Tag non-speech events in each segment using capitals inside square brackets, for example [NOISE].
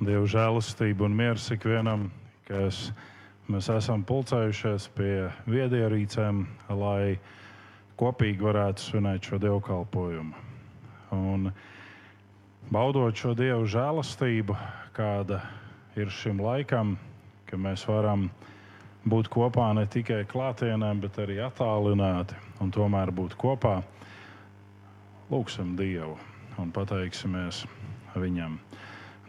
Dieva žēlastība un miers ikvienam, kas mēs esam pulcējušies pie viedierīcēm, lai kopīgi varētu svinēt šo dievkalpojumu. Un baudot šo dievu žēlastību, kāda ir šim laikam, ka mēs varam būt kopā ne tikai klātienē, bet arī attālināti un tomēr būt kopā. Lūksim Dievu un pateiksimies Viņam.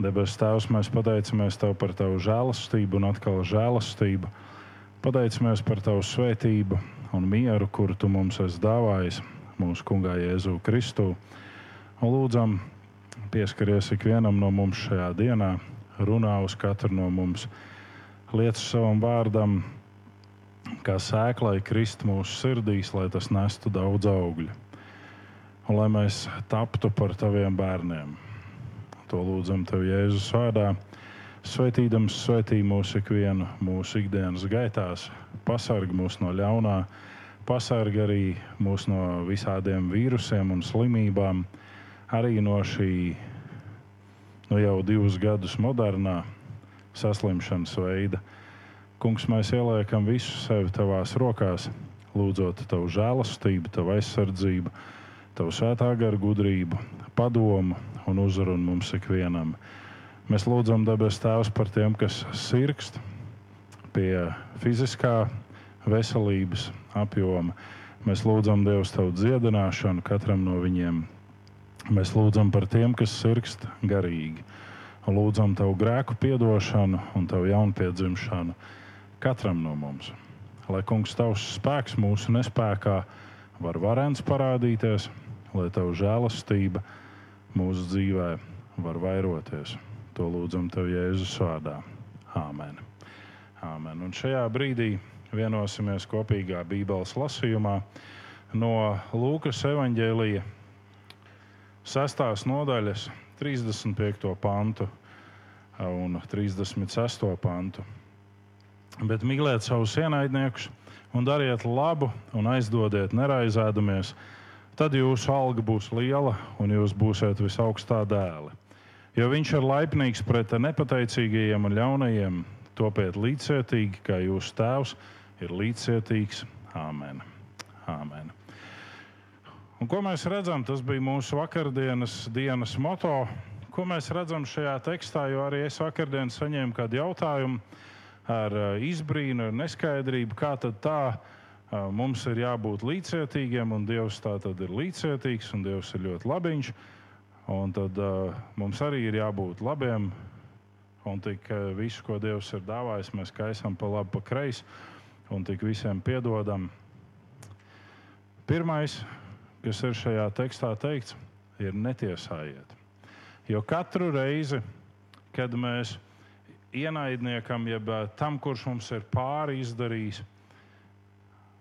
Debes Tēvs, mēs pateicamies Tev par Tavu žēlastību un atkal žēlastību. Pateicamies par Tavu svētību un mieru, kuru Tu mums esi dāvājis mūsu Kungā Jēzu Kristu. Un lūdzam, pieskaries ikvienam no mums šajā dienā, runā uz katru no mums, liec savam vārdam, kā sēklai krist mūsu sirdīs, lai tas nestu daudz augļu un lai mēs taptu par taviem bērniem. To lūdzam tev Jēzus vārdā. Svētīdams, svētī mūsu ikvienu mūsu ikdienas gaitās, pasargā mūs no ļaunā, pasargā arī mūs no visādiem vīrusiem un slimībām, arī no šī nu jau divus gadus modernā saslimšanas veida. Kungs, mēs ieliekam visu sevi tavās rokās, lūdzot tavu žēlastību, tavu aizsardzību Tavu svētā gara gudrību, padomu un uzrunu mums ikvienam. Mēs lūdzam debes Tēvs par tiem, kas sirgst pie fiziskā veselības apjoma. Mēs lūdzam Dievu tavu dziedināšanu katram no viņiem. Mēs lūdzam par tiem, kas sirgst garīgi. Lūdzam tavu grēku piedošanu un tavu jaunpiedzimšanu katram no mums. Lai kungs tavs spēks mūsu nespējā var varens parādīties, lai Tava žēlastība mūsu dzīvē var vairoties. To lūdzam Tev Jēzus vārdā. Āmen. Āmen. Un šajā brīdī vienosimies kopīgā Bībeles lasījumā no Lūkas evanģēlija 6. nodaļas, 35. pantu un 36. pantu. Bet mīliet savus ienaidniekus un dariet labu un aizdodiet neraizēdamies tad jūsu alga būs liela un jūs būsiet visaugstā dēli. Jo viņš ir laipnīgs pret nepateicīgajiem un ļaunajiem, topiet līdzcietīgi, kā jūsu tēvs ir līdzcietīgs. Āmen. Āmen. Un ko mēs redzam? Tas bija mūsu vakardienas dienas moto. Ko mēs redzam šajā tekstā? Jo arī es vakardien saņēmu kādu jautājumu ar eh, izbrīnu, ar neskaidrību, kā tad tā ir Mums ir jābūt līdzcietīgiem, un Dievs tā tad ir līdzcietīgs, un Dievs ir ļoti labiņš. Un tad uh, mums arī ir jābūt labiem, un tik visu, ko Dievs ir dāvājis, mēs kaisam pa labi, pa kreisi, un tik visiem piedodam. Pirmais, kas ir šajā tekstā teikts, ir netiesājiet. Jo katru reizi, kad mēs ienaidniekam, jeb tam, kurš mums ir pāri izdarījis,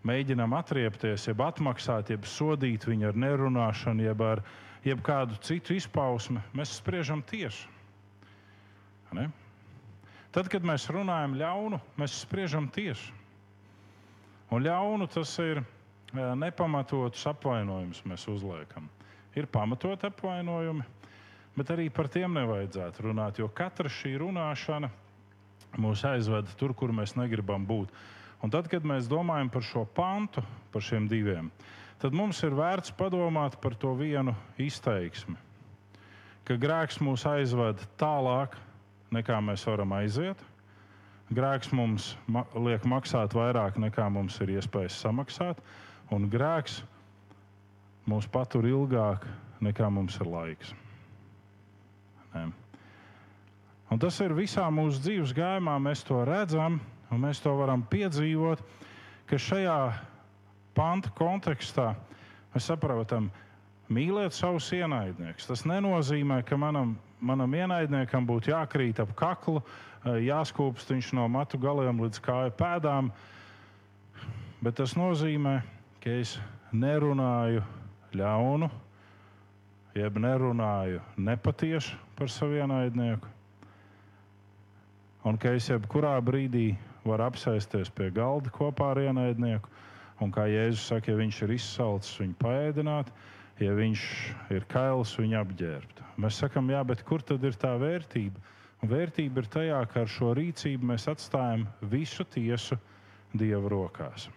mēģinām atriepties, jeb atmaksāt, jeb sodīt viņu ar nerunāšanu, jeb ar jeb kādu citu izpausmi, mēs spriežam tieši. Ne? Tad, kad mēs runājam ļaunu, mēs spriežam tieši. Un ļaunu tas ir e, nepamatots apvainojums, mēs uzliekam. Ir pamatot apvainojumi, bet arī par tiem nevajadzētu runāt, jo katra šī runāšana mūs aizved tur, kur mēs negribam būt. Un tad, kad mēs domājam par šo pantu, par šiem diviem, tad mums ir vērts padomāt par to vienu izteiksmi. Ka grēks mūs aizved tālāk, nekā mēs varam aiziet. Grēks mums ma liek maksāt vairāk, nekā mums ir iespējas samaksāt, un grēks mūs patur ilgāk, nekā mums ir laiks. Ne. Un tas ir visā mūsu dzīves gājumā, mēs to redzam, Un mēs to varam piedzīvot, ka šajā panta kontekstā mēs saprotam, mīliet savus ienaidniekus. Tas nenozīmē, ka manam, manam ienaidniekam būtu jākrīt ap kaklu, eh, jāskūpst viņš no matu galiem līdz kāju pēdām. Bet tas nozīmē, ka es nerunāju ļaunu, jeb nerunāju nepatiesu par savu ienaidnieku. Un ka es jebkurā brīdī var apsēsties pie galda kopā ar ienaidnieku. Un kā Jēzus saka, ja viņš ir izsalcis, viņu paēdināt, ja viņš ir kails, viņu apģērbt. Mēs sakām, jā, bet kur tad ir tā vērtība? Un vērtība ir tajā, ka ar šo rīcību mēs atstājam visu tiesu Dieva rokās.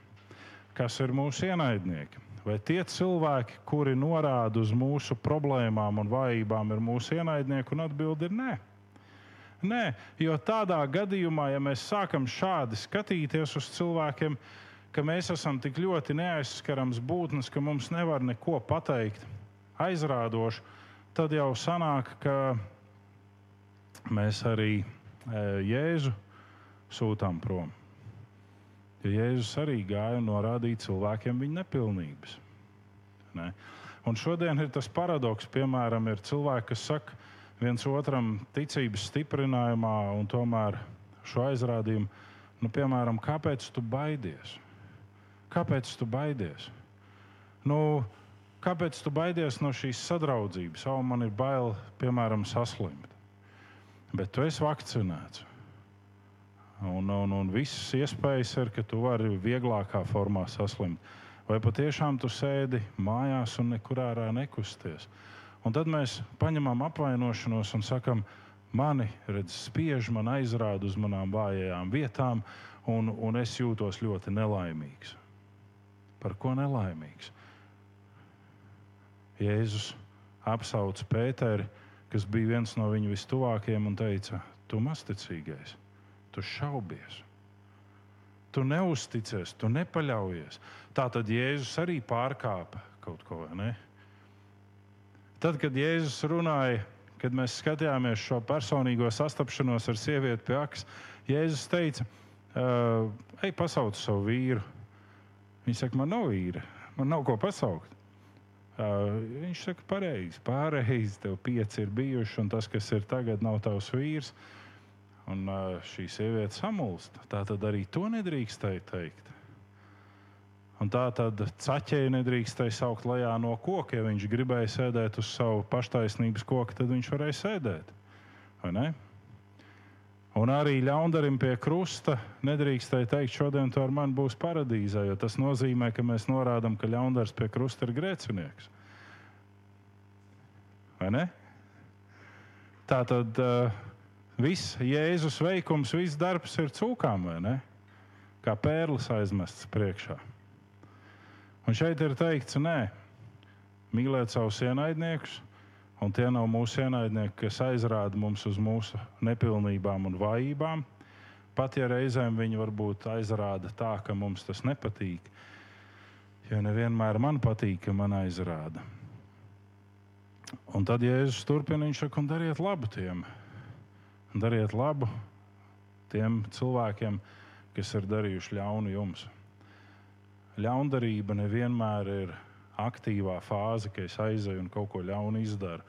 Kas ir mūsu ienaidnieki? Vai tie cilvēki, kuri norāda uz mūsu problēmām un vājībām, ir mūsu ienaidnieki? Un atbildi ir nē. Nē, jo tādā gadījumā, ja mēs sākam šādi skatīties uz cilvēkiem, ka mēs esam tik ļoti neaizskarams būtnes, ka mums nevar neko pateikt aizrādoši, tad jau sanāk, ka mēs arī e, Jēzu sūtām prom. Jo Jēzus arī gāja un norādīja cilvēkiem viņa nepilnības. Ne? Un šodien ir tas paradoks, piemēram, ir cilvēki, kas saka viens otram ticības stiprinājumā, un tomēr šo aizrādījumu, nu, piemēram, kāpēc tu baidies? Kāpēc tu baidies? Nu, kāpēc tu baidies no šīs sadraudzības? O, man ir bail, piemēram, saslimt bet tu esi vakcinēts. Un, un, un visas iespējas ir, ka tu vari vieglākā formā saslimt. Vai patiešām tu sēdi mājās un nekur ārā nekusties? Un tad mēs paņemam apvainošanos un sakam, mani redz, spiež, man aizrāda uz manām vājajām vietām, un, un es jūtos ļoti nelaimīgs. Par ko nelaimīgs? Jēzus apsauc Pēteri kas bija viens no viņu vistuvākajiem, un teica: Tu masticīgais, tu šaubies. Tu neusticies, tu nepaļaujies. Tā tad Jēzus arī pārkāpa kaut ko. Ne? Tad, kad Jēzus runāja, kad mēs skatījāmies šo personīgo sastapšanos ar sievieti pie akses, Jēzus teica, ej, pasauc savu vīru. Viņa saka, man nav vīra, man nav ko pasaukt. Uh, viņš saka, pareizi, pārējais, tev pieci ir bijuši, un tas, kas ir tagad, nav tavs vīrs. Un uh, šī sieviete samulst. Tā tad arī to nedrīkstēja teikt. Un tā tad caķēji nedrīkstēja saukt lejā no koka. Ja viņš gribēja sēdēt uz savu paštaisnības koku, tad viņš varēja sēdēt. Un arī ļaundarim pie krusta nedrīkstēja teikt, šodien tu ar mani būsi paradīzē, jo tas nozīmē, ka mēs norādām, ka ļaundars pie krusta ir grēcinieks. Tā tad uh, viss Jēzus veikums, viss darbs ir cūkām, vai ne? Kā pērlis aizmests priekšā. Un šeit ir teikts, nē, mīlēt savus ienaidniekus, Un tie nav mūsu ienaidnieki, kas aizrāda mums uz mūsu nepilnībām un vājībām. Pat ja reizēm viņi varbūt aizrāda tā, ka mums tas nepatīk, jo nevienmēr man patīk, ka man aizrāda. Un tad Jēzus turpina, viņš saka, un dariet labu tiem. Dariet labu tiem cilvēkiem, kas ir darījuši ļaunu jums. Ļaundarība nevienmēr ir aktīvā fāze, ka es aizēju un kaut ko ļaunu izdaru.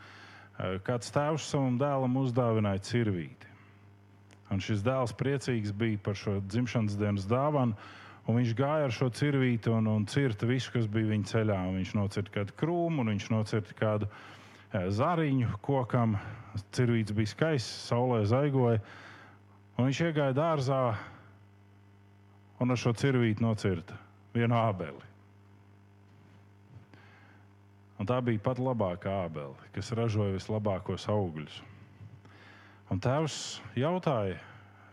Eh, kāds tēvs savam dēlam uzdāvināja cirvīti. Un šis dēls priecīgs bija par šo dzimšanas dienas dāvanu. Un viņš gāja ar šo cirvīti un, un cirta visu, kas bija viņa ceļā. Un viņš nocirta kādu krūmu, un viņš nocirta kādu e, zariņu kokam. Cirvīts bija skaists, saulē zaigoja. Un viņš iegāja dārzā un ar šo cirvīti nocirta vienu ābeli. Un tā bija pat labākā ābele, kas ražoja vislabākos augļus. Un tēvs jautāja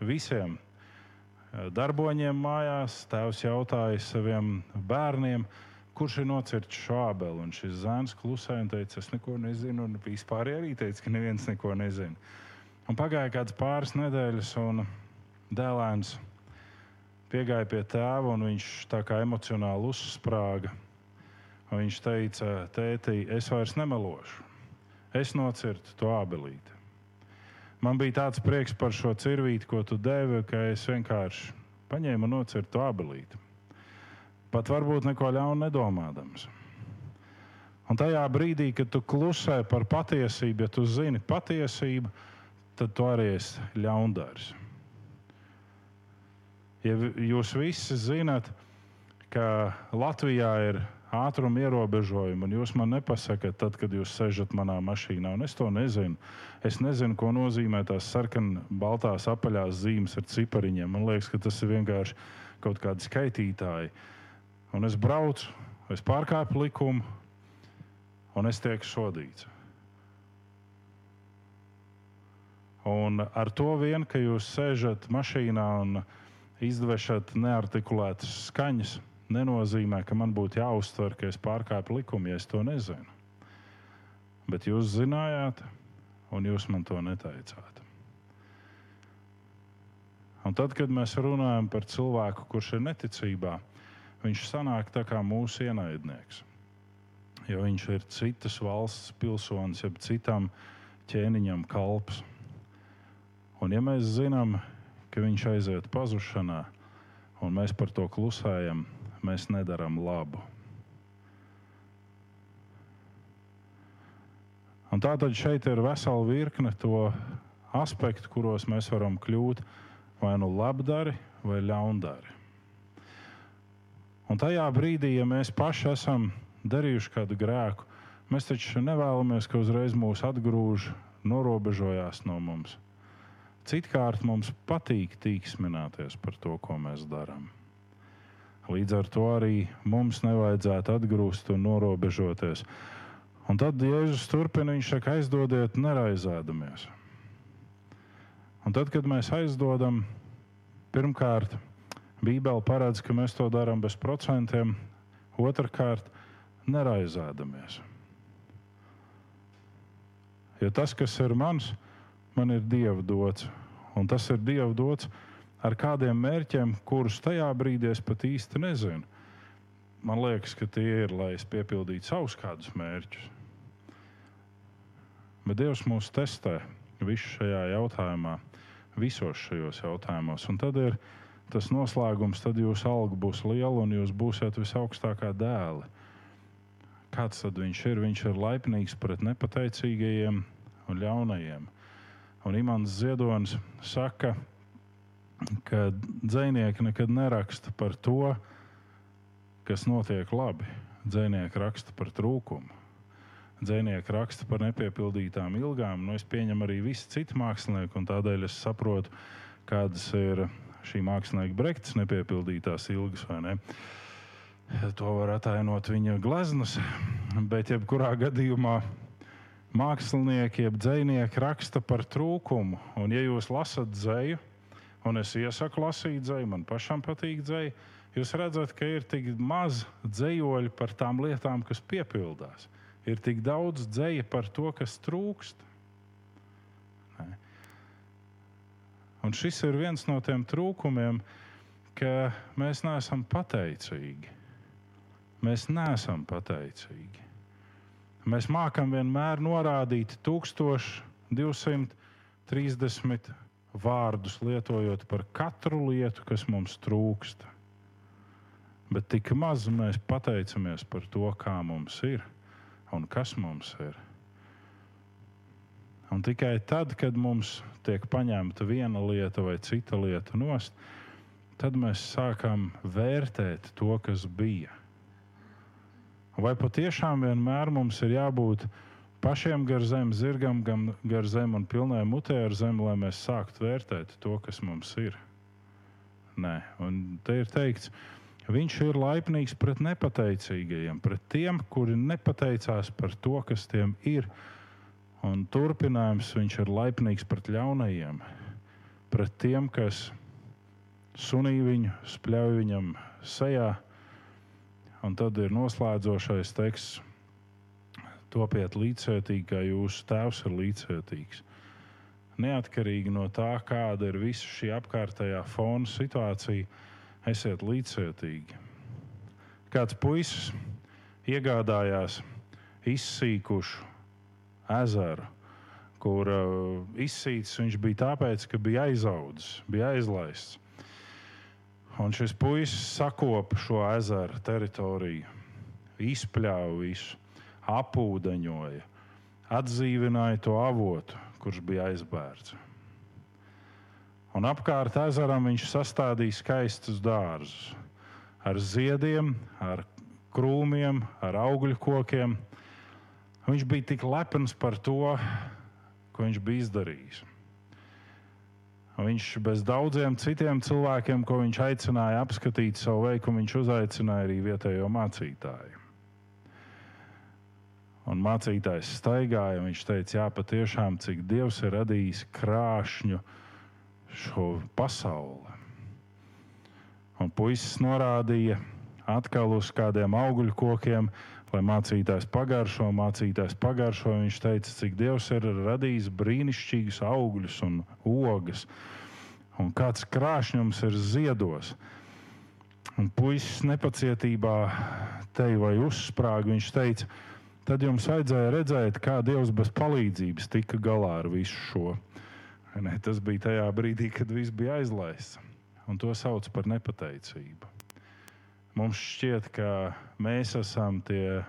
visiem eh, darboņiem mājās, tēvs jautāja saviem bērniem, kurš ir nocirts šo ābeli. Un šis zēns klusēja un teica, es neko nezinu, un vispār arī teica, ka neviens neko nezina. Un pagāja kāds pāris nedēļas, un dēlēns piegāja pie tēva, un viņš tā kā emocionāli uzsprāga Viņš teica, tēti, es vairs nemelošu. Es nocirtu to abelīti. Man bija tāds prieks par šo cirvīti, ko tu devi, ka es vienkārši paņēmu un nocirtu to abelīti. Pat varbūt neko ļaunu nedomādams. Un tajā brīdī, kad tu klusē par patiesību, ja tu zini patiesību, tad tu arī esi ļaundārs. Ja jūs visi zinat, ka Latvijā ir ātruma ierobežojumu, un jūs man nepasakāt, tad, kad jūs sežat manā mašīnā, un es to nezinu. Es nezinu, ko nozīmē tās sarkanas, baltās, apaļās zīmes ar cipariņiem. Man liekas, ka tas ir vienkārši kaut kādi skaitītāji. Un es braucu, es pārkāpu likumu, un es tieku sodīts. Un ar to vien, ka jūs sēžat mašīnā un izdvešat neartikulētas skaņas, nenozīmē, ka man būtu jāuztver, ka es pārkāpu likumu, ja es to nezinu. Bet jūs zinājāt, un jūs man to neteicāt. Un tad, kad mēs runājam par cilvēku, kurš ir neticībā, viņš sanāk tā kā mūsu ienaidnieks. Jo viņš ir citas valsts pilsonis, jeb citam ķēniņam kalps. Un ja mēs zinām, ka viņš aiziet pazušanā, un mēs par to klusējam, mēs nedaram labu. Un tātad šeit ir vesela virkne to aspektu, kuros mēs varam kļūt vai nu labdari, vai ļaundari. Un tajā brīdī, ja mēs paši esam darījuši kādu grēku, mēs taču nevēlamies, ka uzreiz mūs atgrūž, norobežojās no mums. Citkārt mums patīk tīksmināties par to, ko mēs darām. Līdz ar to arī mums nevajadzētu atgrūst un norobežoties. Un tad Jēzus turpina, viņš saka, aizdodiet, neraizēdamies. Un tad, kad mēs aizdodam, pirmkārt, Bībele paredz, ka mēs to darām bez procentiem, otrkārt, neraizēdamies. Jo tas, kas ir mans, man ir Dieva dots. Un tas ir Dieva dots ar kādiem mērķiem, kurus tajā brīdī es pat īsti nezinu. Man liekas, ka tie ir, lai es piepildītu savus kādus mērķus. Bet Dievs mūs testē visu šajā jautājumā visos šajos jautājumos. Un tad ir tas noslēgums, tad jūsu alga būs liela un jūs būsiet visaugstākā dēli. Kāds tad viņš ir? Viņš ir laipnīgs pret nepateicīgajiem un ļaunajiem. Un Imants Ziedonis saka, ka dzinieki nekad neraksta par to, kas notiek labi. Dzinieki raksta par trūkumu dzinieki raksta par nepiepildītām ilgām. Nu, es pieņemu arī visi citi mākslinieki, un tādēļ es saprotu, kādas ir šī mākslinieka brektas nepiepildītās ilgas. To var atainot viņa gleznas, bet jebkurā gadījumā mākslinieki, jeb dzinieki raksta par trūkumu. Un, ja jūs lasat dzēju, un es iesaku lasīt dzēju, man pašam patīk dzēja, jūs redzat, ka ir tik maz dzējoļu par tām lietām, kas piepildās ir tik daudz dzēja par to, kas trūkst. Ne. Un šis ir viens no tiem trūkumiem, ka mēs neesam pateicīgi. Mēs neesam pateicīgi. Mēs mākam vienmēr norādīt 1230 vārdus, lietojot par katru lietu, kas mums trūkst. Bet tik maz mēs pateicamies par to, kā mums ir un kas mums ir. Un tikai tad, kad mums tiek paņemta viena lieta vai cita lieta nost, tad mēs sākam vērtēt to, kas bija. Vai patiešām vienmēr mums ir jābūt pašiem gar zemi, zirgam gar zemi un pilnai mutē ar zemi, lai mēs sāktu vērtēt to, kas mums ir? Nē, un te ir teikts, Viņš ir laipnīgs pret nepateicīgajiem, pret tiem, kuri nepateicās par to, kas tiem ir. Un turpinājums viņš ir laipnīgs pret ļaunajiem, pret tiem, kas sunīja viņu, spļauj viņam sejā. Un tad ir noslēdzošais teksts: Topiet līdzcietīgāk, kā jūsu tēvs ir līdzcietīgs. Neatkarīgi no tā, kāda ir visa šī apkārtējā fona situācija esiet līdzcietīgi. Kāds puisis iegādājās izsīkušu ezeru, kur uh, izsīcis viņš bija tāpēc, ka bija aizaudzis, bija aizlaists. Un šis puisis sakopa šo ezeru teritoriju, izpļāva visu, apūdeņoja, atdzīvināja to avotu, kurš bija aizbērts. Un apkārt ezeram viņš sastādīja skaistus dārzus ar ziediem, ar krūmiem, ar augļu kokiem. Viņš bija tik lepns par to, ko viņš bija izdarījis. Viņš bez daudziem citiem cilvēkiem, ko viņš aicināja apskatīt savu veikumu, viņš uzaicināja arī vietējo mācītāju. Un mācītājs staigāja, un viņš teica, jā, patiešām, cik Dievs ir radījis krāšņu šo pasauli. Un puisis norādīja atkal uz kādiem augļu kokiem, lai mācītājs pagaršo, mācītājs pagaršo. Viņš teica, cik Dievs ir radījis brīnišķīgus augļus un ogas, un kāds krāšņums ir ziedos. Un puisis nepacietībā te vai uzsprāga. Viņš teica, tad jums vajadzēja redzēt, kā Dievs bez palīdzības tika galā ar visu šo. Ne, tas bija tajā brīdī, kad viss bija aizlaists. Un to sauc par nepateicību. Mums šķiet, ka mēs esam tie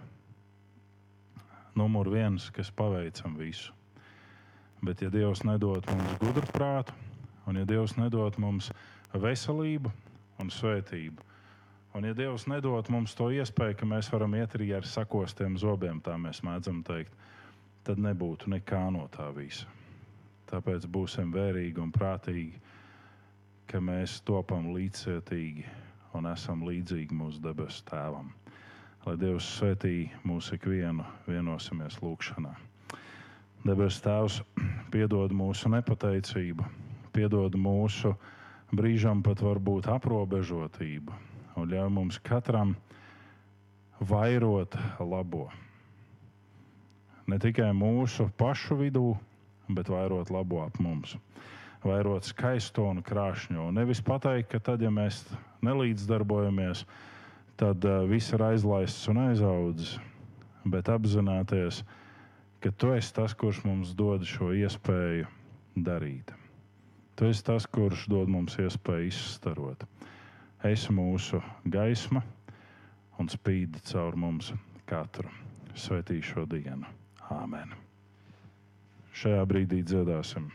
numur viens, kas paveicam visu. Bet, ja Dievs nedod mums gudru prātu, un ja Dievs nedod mums veselību un svētību, Un, ja Dievs nedod mums to iespēju, ka mēs varam iet arī ar sakostiem zobiem, tā mēs mēdzam teikt, tad nebūtu nekā no tā visa. Tāpēc būsim vērīgi un prātīgi, ka mēs topam līdzcietīgi un esam līdzīgi mūsu debesu tēvam. Lai Dievs svētī mūsu ikvienu, vienosimies lūgšanā. Debesu Tēvs piedod mūsu nepateicību, piedod mūsu brīžam pat varbūt aprobežotību un ļauj mums katram vairot labo. Ne tikai mūsu pašu vidū, bet vairot labo ap mums. Vairot skaisto un krāšņo. Nevis pateikt, ka tad, ja mēs nelīdzdarbojamies, tad uh, viss ir aizlaists un aizaudzis, bet apzināties, ka tu esi tas, kurš mums dod šo iespēju darīt. Tu esi tas, kurš dod mums iespēju izstarot esi mūsu gaisma un spīd caur mums katru. Svetī šo dienu. Āmen. Šajā brīdī dziedāsim.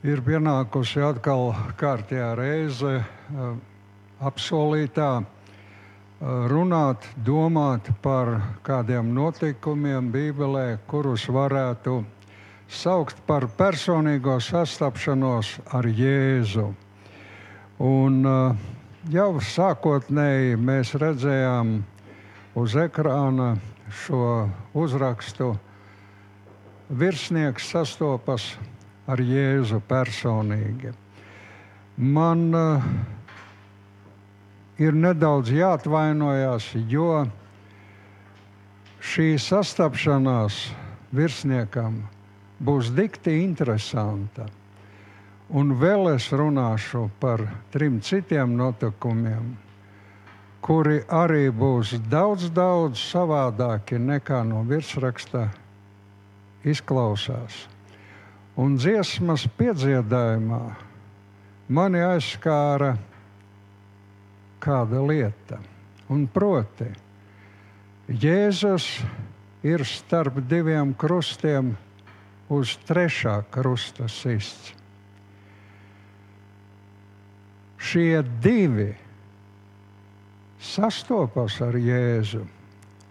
Ir pienākusi atkal kārtējā reize uh, apsolītā runāt, domāt par kādiem notikumiem Bībelē, kurus varētu saukt par personīgo sastapšanos ar Jēzu. Un, jau sākotnēji mēs redzējām uz ekrāna šo uzrakstu. Virsnieks sastopas ar Jēzu personīgi. Man uh, ir nedaudz jāatvainojas, jo šī sastapšanās virsniekam būs dikti interesanta. Un vēl es runāšu par trim citiem notikumiem, kuri arī būs daudz, daudz savādāki nekā no virsraksta izklausās. Un dziesmas piedziedājumā mani aizskāra kāda lieta. Un proti, Jēzus ir starp diviem krustiem uz trešā krusta sists. Šie divi sastopas ar Jēzu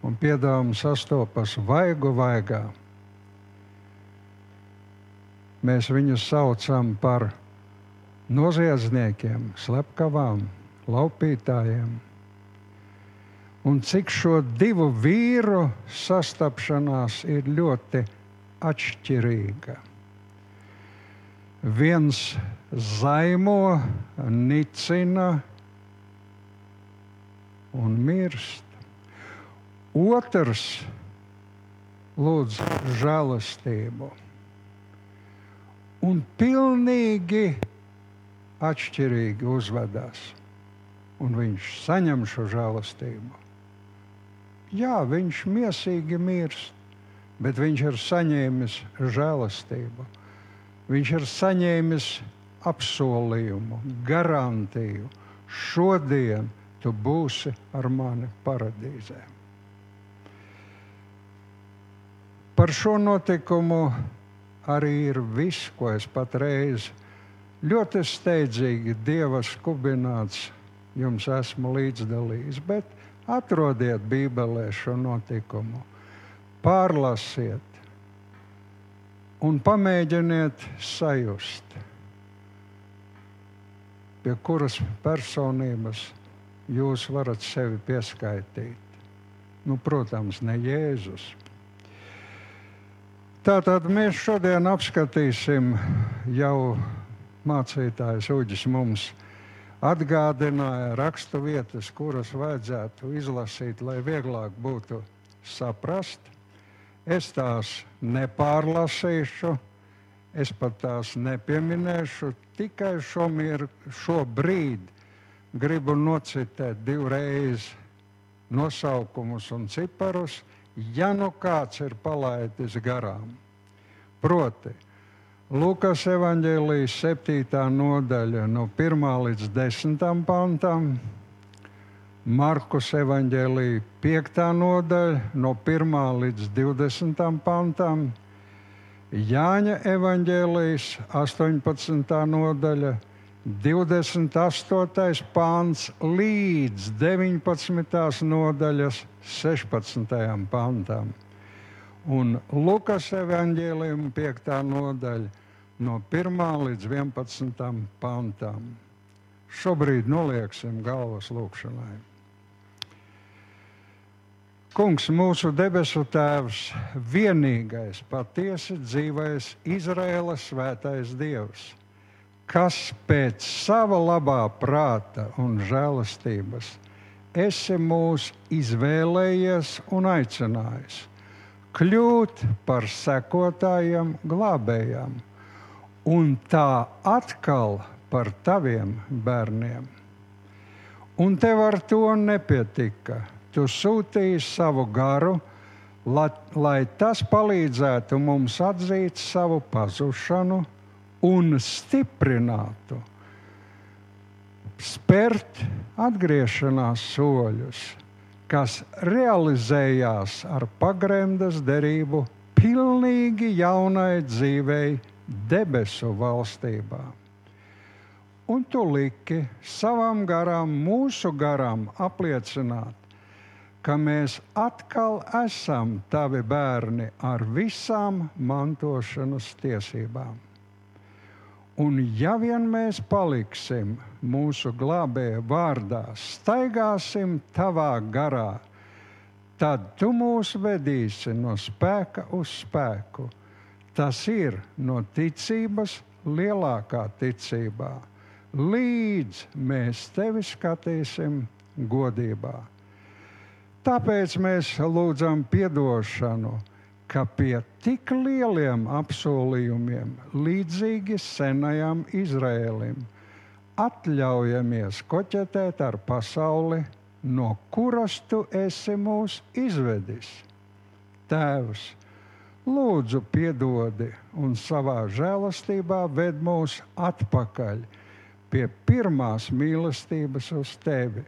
un piedāvājumi sastopas vaigu vaigā. Mēs viņus saucam par noziedzniekiem, slepkavām laupītājiem. Un cik šo divu vīru sastapšanās ir ļoti atšķirīga. Viens zaimo, nicina un mirst. Otrs lūdz žēlastību. Un pilnīgi atšķirīgi uzvedās un viņš saņem šo žēlastību. Jā, viņš miesīgi mirst, bet viņš ir saņēmis žēlastību. Viņš ir saņēmis apsolījumu, garantiju. Šodien tu būsi ar mani paradīzē. Par šo notikumu arī ir viss, ko es patreiz ļoti steidzīgi Dieva skubināts jums esmu līdzdalījis. Bet atrodiet Bībelē šo notikumu, pārlasiet un pamēģiniet sajust, pie kuras personības jūs varat sevi pieskaitīt. Nu, protams, ne Jēzus. Tātad mēs šodien apskatīsim jau mācītājs Uģis mums atgādināja rakstu vietas, kuras vajadzētu izlasīt, lai vieglāk būtu saprast. Es tās nepārlasīšu, es pat tās nepieminēšu, tikai šomir, šobrīd gribu nocitēt divreiz nosaukumus un ciparus, ja nu kāds ir palaidis garām. Proti, Lukas evanģēlijas 7. nodaļa, no 1 līdz 10 pantam, Markus evanģēlija 5. nodaļa, no 1 līdz 20 pantam, Jāņa evanģēlijas 18. nodaļa, 28. pāns līdz 19. nodaļas 16. pantam un Lukas evanģēlījuma 5. nodaļa no 1. līdz 11. pantam. Šobrīd nolieksim galvas lūkšanai. Kungs, mūsu debesu Tēvs, vienīgais, patiesi dzīvais Izraēlas svētais Dievs, kas pēc sava labā prāta un žēlastības esi mūs izvēlējies un aicinājis kļūt par sekotājiem, glābējiem, un tā atkal par taviem bērniem. Un tev ar to nepietika. Tu sūtīji savu garu, lai, lai tas palīdzētu mums atzīt savu pazušanu un stiprinātu, spērt atgriešanās soļus kas realizējās ar pagremdas derību pilnīgi jaunai dzīvei debesu valstībā. Un tu liki savam garam, mūsu garam apliecināt, ka mēs atkal esam tavi bērni ar visām mantošanas tiesībām. Un ja vien mēs paliksim mūsu glābēja vārdā, staigāsim tavā garā, tad tu mūs vedīsi no spēka uz spēku. Tas ir no ticības lielākā ticībā, līdz mēs tevi skatīsim godībā. Tāpēc mēs lūdzam atdošanu ka pie tik lieliem apsolījumiem, līdzīgi senajam Izrēlim, atļaujamies koķetēt ar pasauli, no kuras tu esi mūs izvedis. Tēvs, lūdzu, piedodi un savā žēlastībā ved mūs atpakaļ pie pirmās mīlestības uz tevi,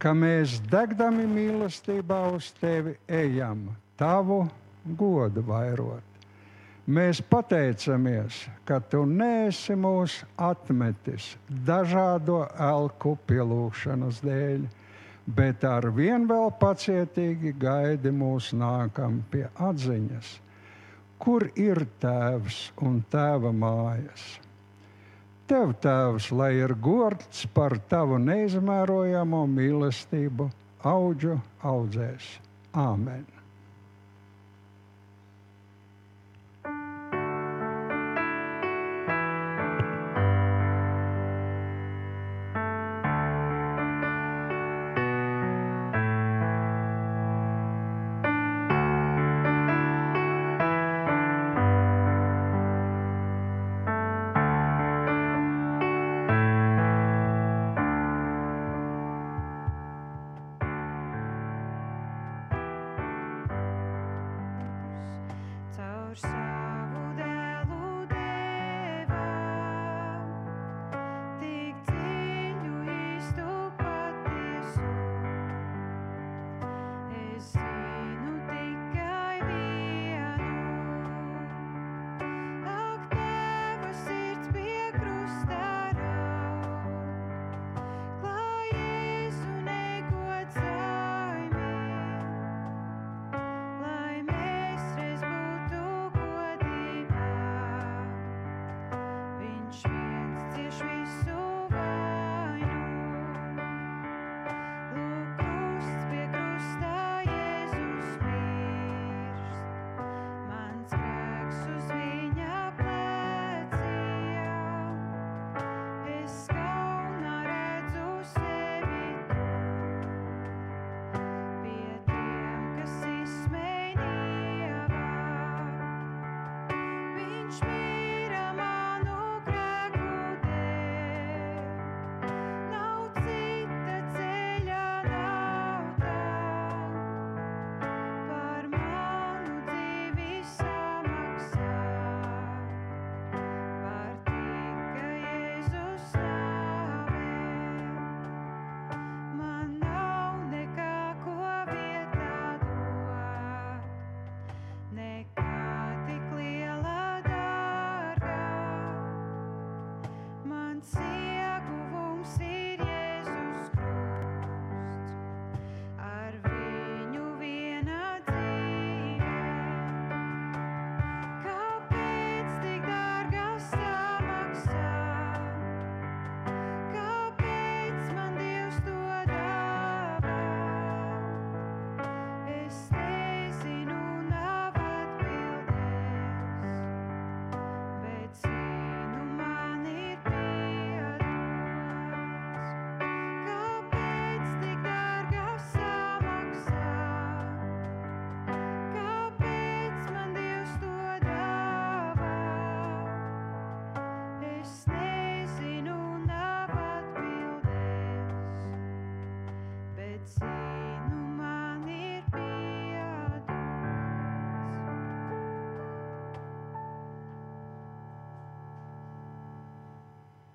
ka mēs degdami mīlestībā uz tevi ejam tavu godu vairot. Mēs pateicamies, ka tu nesi mūs atmetis dažādo elku pielūgšanas dēļ, bet ar vien vēl pacietīgi gaidi mūs nākam pie atziņas, kur ir tēvs un tēva mājas. Tev, tēvs, lai ir gods par tavu neizmērojamo mīlestību, augu audzēs. Āmen!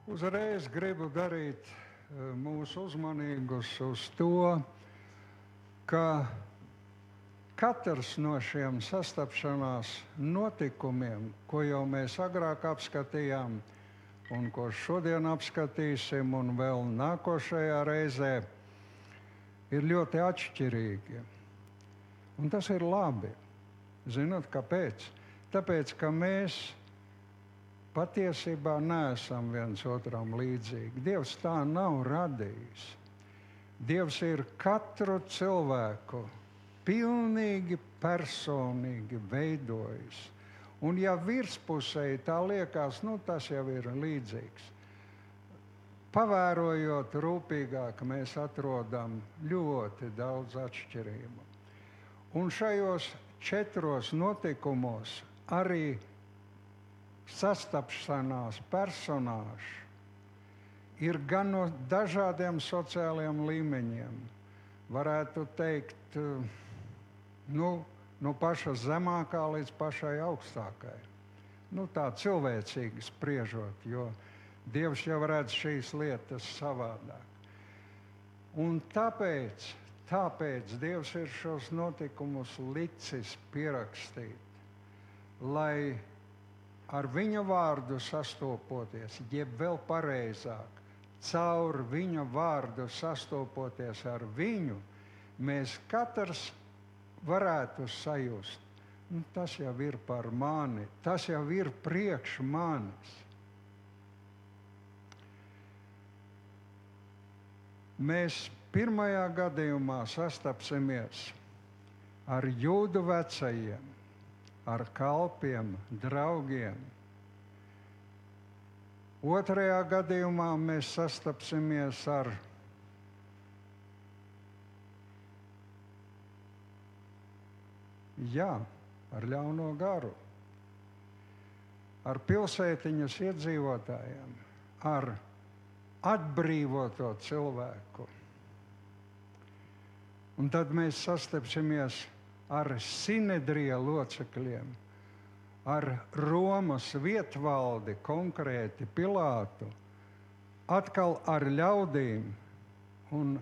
Uzreiz gribu darīt eh, mūsu uzmanīgus uz to, ka katrs no šiem sastapšanās notikumiem, ko jau mēs agrāk apskatījām, un ko šodien apskatīsim, un vēl nākošajā reizē, ir ļoti atšķirīgi. Un tas ir labi. Zinot, kāpēc? Tāpēc, ka mēs patiesībā neesam viens otram līdzīgi. Dievs tā nav radījis. Dievs ir katru cilvēku pilnīgi personīgi veidojis. Un ja virspusēji tā liekas, nu, tas jau ir līdzīgs. Pavērojot rūpīgāk, mēs atrodam ļoti daudz atšķirību. Un šajos četros notikumos arī sastapšanās personāži ir gan no dažādiem sociālajiem līmeņiem. Varētu teikt, nu, no paša zemākā līdz pašai augstākai. Nu, tā cilvēcīgi spriežot, jo Dievs jau redz šīs lietas savādāk. Un tāpēc, tāpēc Dievs ir šos notikumus licis pierakstīt, lai ar viņa vārdu sastopoties, jeb vēl pareizāk, caur viņa vārdu sastopoties ar viņu, mēs katrs varētu sajust, nu, tas jau ir par mani, tas jau ir priekš manis. Mēs pirmajā gadījumā sastapsimies ar jūdu vecajiem, ar kalpiem, draugiem Otrajā gadījumā mēs sastapsimies ar Jā, ar ļauno garu, ar pilsētiņas iedzīvotājiem, ar atbrīvoto cilvēku. Un tad mēs sastapsimies ar sinedrija locekļiem ar Romas vietvaldi, konkrēti Pilātu, atkal ar ļaudīm un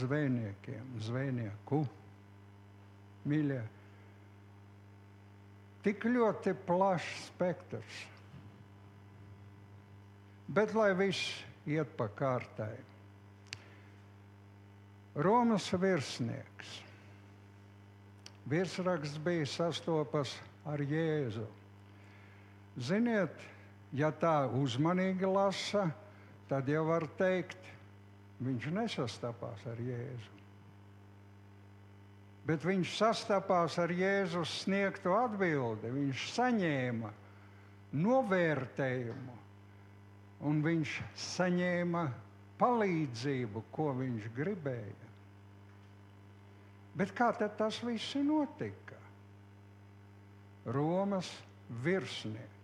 zvejniekiem, zvejnieku. Mīļie, tik ļoti plašs spektrs. Bet lai viss iet pa kārtai. Romas virsnieks. Virsraksts bija sastopas ar Jēzu. Ziniet, ja tā uzmanīgi lasa, tad jau var teikt, viņš nesastapās ar Jēzu. Bet viņš sastapās ar Jēzus sniegto atbildi. Viņš saņēma novērtējumu, un viņš saņēma palīdzību, ko viņš gribēja. Bet kā tas viss notika? Romas virsnieks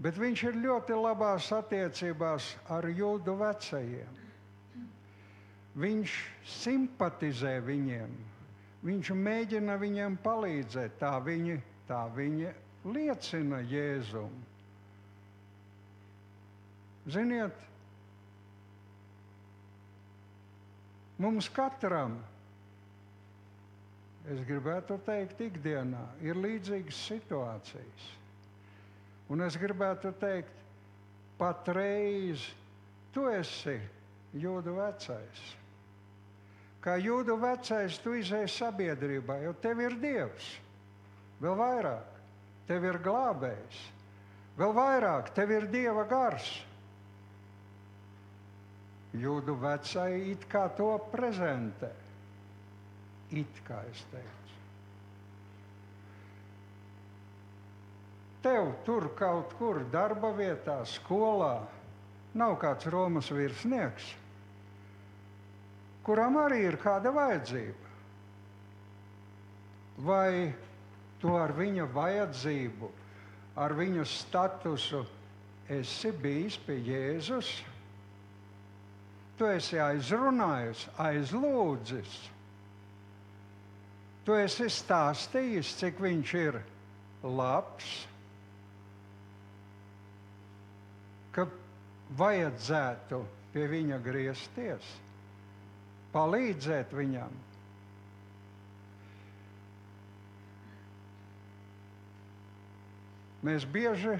bet viņš ir ļoti labās attiecībās ar jūdu vecajiem. Viņš simpatizē viņiem, viņš mēģina viņiem palīdzēt. Tā viņi, tā viņi liecina Jēzum. Ziniet, mums katram, es gribētu teikt, ikdienā ir līdzīgas situācijas. Un es gribētu teikt, patreiz tu esi jūdu vecais. Kā jūdu vecais, tu izēji sabiedrībā, jo tev ir dievs. Vēl vairāk, tev ir glābējs. Vēl vairāk, tev ir dieva gars. Jūdu vecai it kā to prezentē. It kā es teicu. Tev tur kaut kur darba vietā, skolā nav kāds Romas virsnieks, kuram arī ir kāda vajadzība. Vai tu ar viņa vajadzību, ar viņa statusu esi bijis pie Jēzus? Tu esi aizrunājis, aizlūdzis. Tu esi stāstījis, cik viņš ir labs, ka vajadzētu pie viņa griezties, palīdzēt viņam. Mēs bieži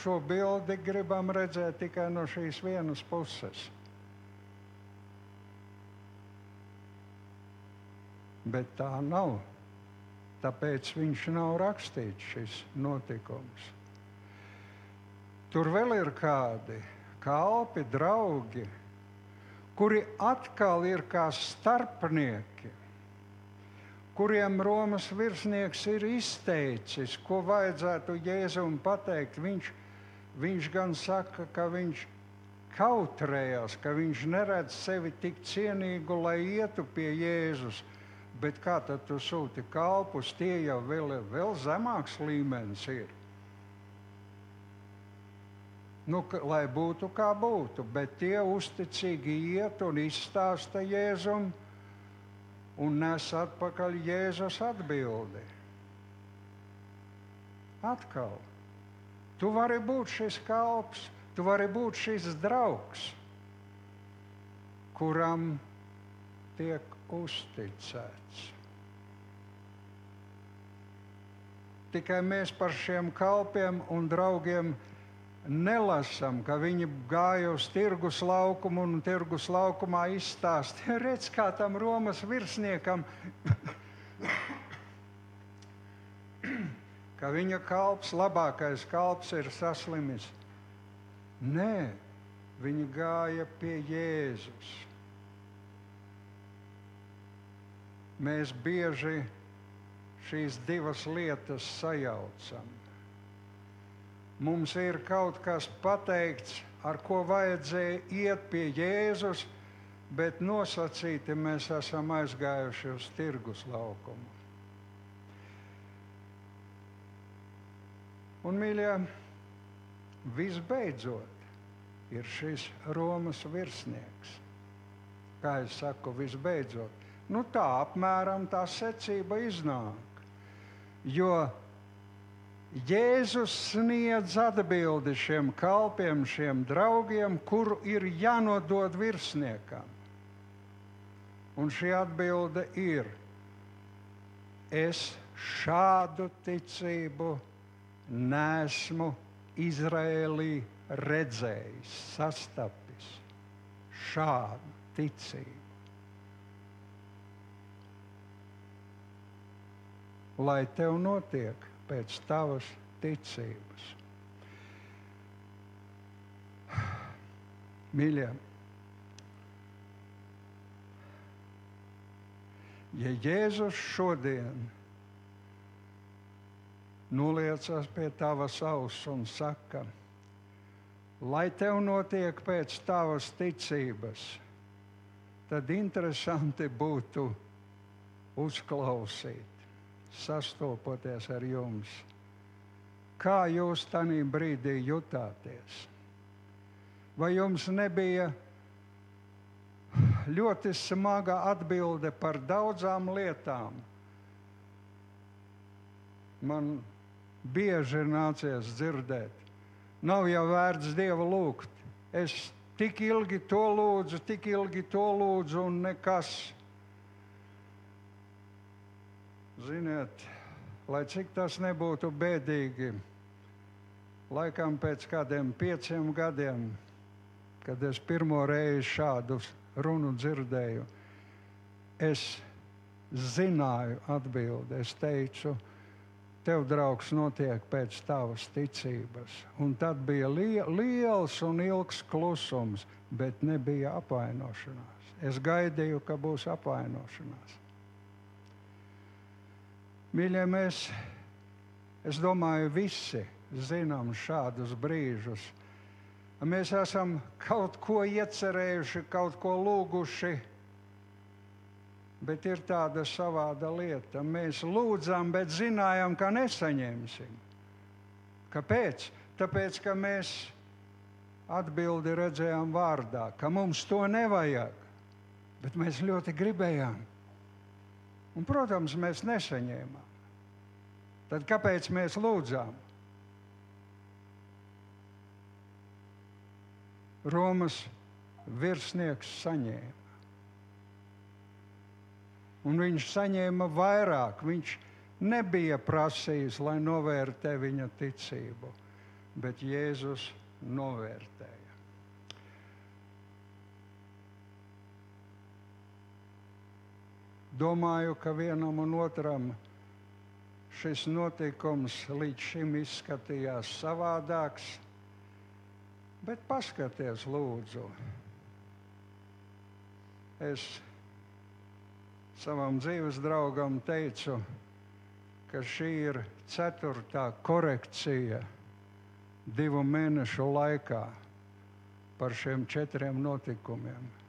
šo bildi gribam redzēt tikai no šīs vienas puses. Bet tā nav. Tāpēc viņš nav rakstīts šis notikums. Tur vēl ir kādi kalpi, draugi, kuri atkal ir kā starpnieki kuriem Romas virsnieks ir izteicis, ko vajadzētu Jēzum pateikt. Viņš, viņš gan saka, ka viņš kautrējās, ka viņš neredz sevi tik cienīgu, lai ietu pie Jēzus. Bet kā tad tu sūti kalpus, tie jau vēl, vēl zemāks līmenis ir. Nu, ka, lai būtu kā būtu, bet tie uzticīgi iet un izstāsta Jēzum, un nes atpakaļ Jēzus atbildi. Atkal, tu vari būt šis kalps, tu vari būt šis draugs, kuram tiek uzticēts. Tikai mēs par šiem kalpiem un draugiem nelasām, ka viņi gāja uz tirgus laukumu un tirgus laukumā izstāstīja, [LAUGHS] redz, kā tam Romas virsniekam, [CLEARS THROAT] ka viņa kalps, labākais kalps ir saslimis. Nē, viņi gāja pie Jēzus. Mēs bieži šīs divas lietas sajaucam mums ir kaut kas pateikts, ar ko vajadzēja iet pie Jēzus, bet nosacīti mēs esam aizgājuši uz tirgus laukumu. Un, mīļie, visbeidzot, ir šis Romas virsnieks. Kā jau saku, visbeidzot, nu tā apmēram tā secība iznāk. Jo Jēzus sniedz atbildi šiem kalpiem, šiem draugiem, kuru ir jānodod virsniekam. Un šī atbilde ir: Es šādu ticību nesmu Izrēlī redzējis, sastapis. Šādu ticību. Lai tev notiek pēc tavas ticības. Mīļie, ja Jēzus šodien noliecas pie tavas auss un saka, lai tev notiek pēc tavas ticības, tad interesanti būtu uzklausīt sastopoties ar jums. Kā jūs tajā brīdī jutāties? Vai jums nebija ļoti smaga atbilde par daudzām lietām? Man bieži nācies dzirdēt, nav jau vērts Dievu lūgt. Es tik ilgi to lūdzu, tik ilgi to lūdzu, un nekas Ziniet, lai cik tas nebūtu bēdīgi, laikam pēc kādiem pieciem gadiem, kad es pirmo reizi šādu runu dzirdēju, es zināju atbildi. Es teicu, tev, draugs, notiek pēc tavas ticības. Un tad bija li liels un ilgs klusums, bet nebija apvainošanās. Es gaidīju, ka būs apvainošanās. Mīļie, mēs, es domāju, visi zinām šādus brīžus. Mēs esam kaut ko iecerējuši, kaut ko lūguši, bet ir tāda savāda lieta. Mēs lūdzām, bet zinājām, ka nesaņemsim. Kāpēc? Tāpēc, ka mēs atbildi redzējām vārdā, ka mums to nevajag, bet mēs ļoti gribējām. Un, protams, mēs nesaņēmām. Tad kāpēc mēs lūdzām? Romas virsnieks saņēma. Un viņš saņēma vairāk. Viņš nebija prasījis, lai novērtē viņa ticību, bet Jēzus novērtēja. Domāju, ka vienam un otram šis notikums līdz šim izskatījās savādāks, bet paskaties, lūdzu. Es savam dzīves draugam teicu, ka šī ir ceturtā korekcija divu mēnešu laikā par šiem četriem notikumiem.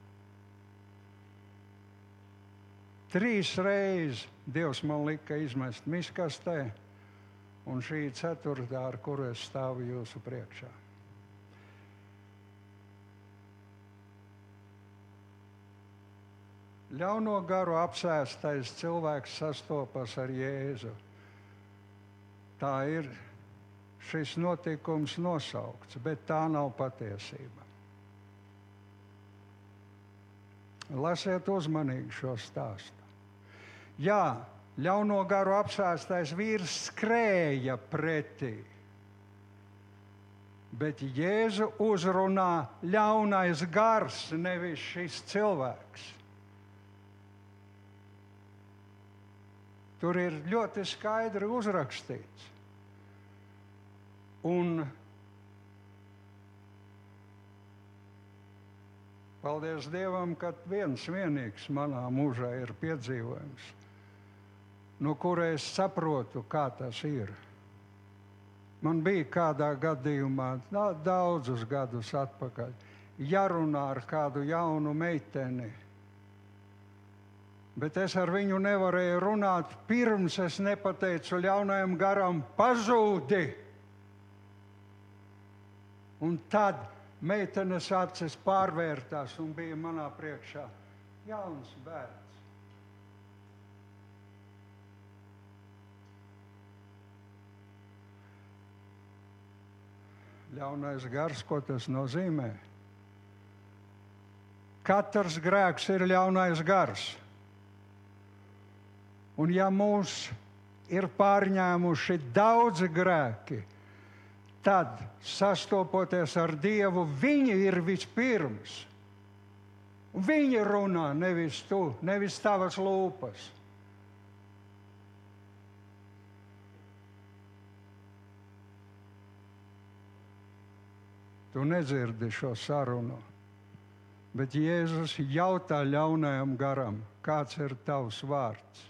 Trīs reizes Dievs man lika izmest miskastē, un šī ir ceturtā, ar kuru es stāvu jūsu priekšā. Ļauno garu apsēstais cilvēks sastopas ar Jēzu. Tā ir šis notikums nosaukts, bet tā nav patiesība. Lasiet uzmanīgi šo stāstu. Jā, ļauno garu apsēstais vīrs skrēja pretī. Bet Jēzu uzrunā ļaunais gars, nevis šis cilvēks. Tur ir ļoti skaidri uzrakstīts. Un paldies Dievam, ka viens vienīgs manā mūžā ir piedzīvojums no kura es saprotu, kā tas ir. Man bija kādā gadījumā, daudzus gadus atpakaļ, jārunā ar kādu jaunu meiteni. Bet es ar viņu nevarēju runāt, pirms es nepateicu ļaunajam garam, pazūdi. Un tad meitenes acis pārvērtās un bija manā priekšā jauns bērns. Ļaunais gars, ko tas nozīmē? Katrs grēks ir ļaunais gars. Un ja mūs ir pārņēmuši daudzi grēki, tad sastopoties ar Dievu, viņi ir vispirms. Viņi runā, nevis tu, nevis tavas lūpas. Tu nedzirdi šo sarunu. Bet Jēzus jautā ļaunajam garam, kāds ir tavs vārds?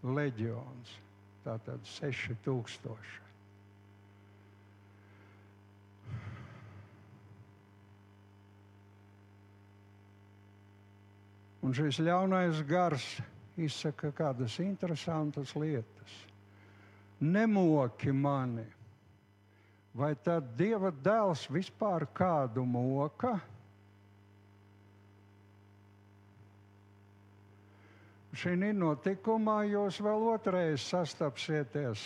Leģions. Tātad 6000. Un šis ļaunais gars izsaka kādas interesantas lietas. Nemoki mani, vai tad Dieva dēls vispār kādu moka? Šī notikumā jūs vēl otrreiz sastapsieties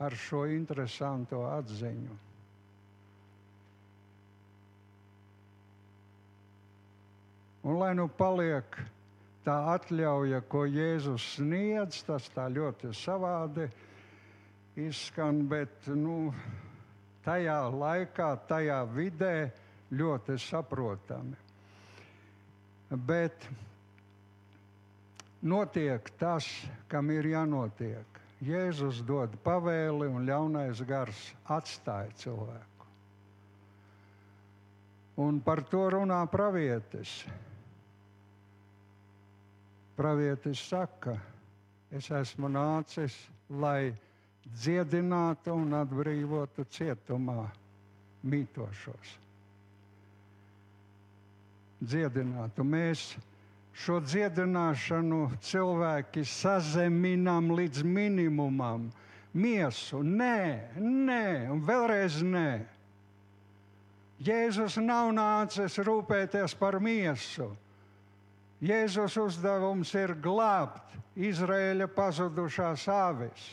ar šo interesanto atziņu. Un lai nu paliek tā atļauja, ko Jēzus sniedz, tas tā ļoti savādi izskan, bet nu, tajā laikā, tajā vidē ļoti saprotami. Bet notiek tas, kam ir jānotiek. Jēzus dod pavēli, un ļaunais gars atstāja cilvēku. Un par to runā pravietis. Pravietis saka, es esmu nācis, lai dziedinātu un atbrīvotu cietumā mītošos. Dziedinātu. Mēs šo dziedināšanu cilvēki sazeminām līdz minimumam. Miesu, nē, nē, un vēlreiz nē. Jēzus nav nācis rūpēties par miesu. Jēzus uzdevums ir glābt Izraēļa pazudušās avis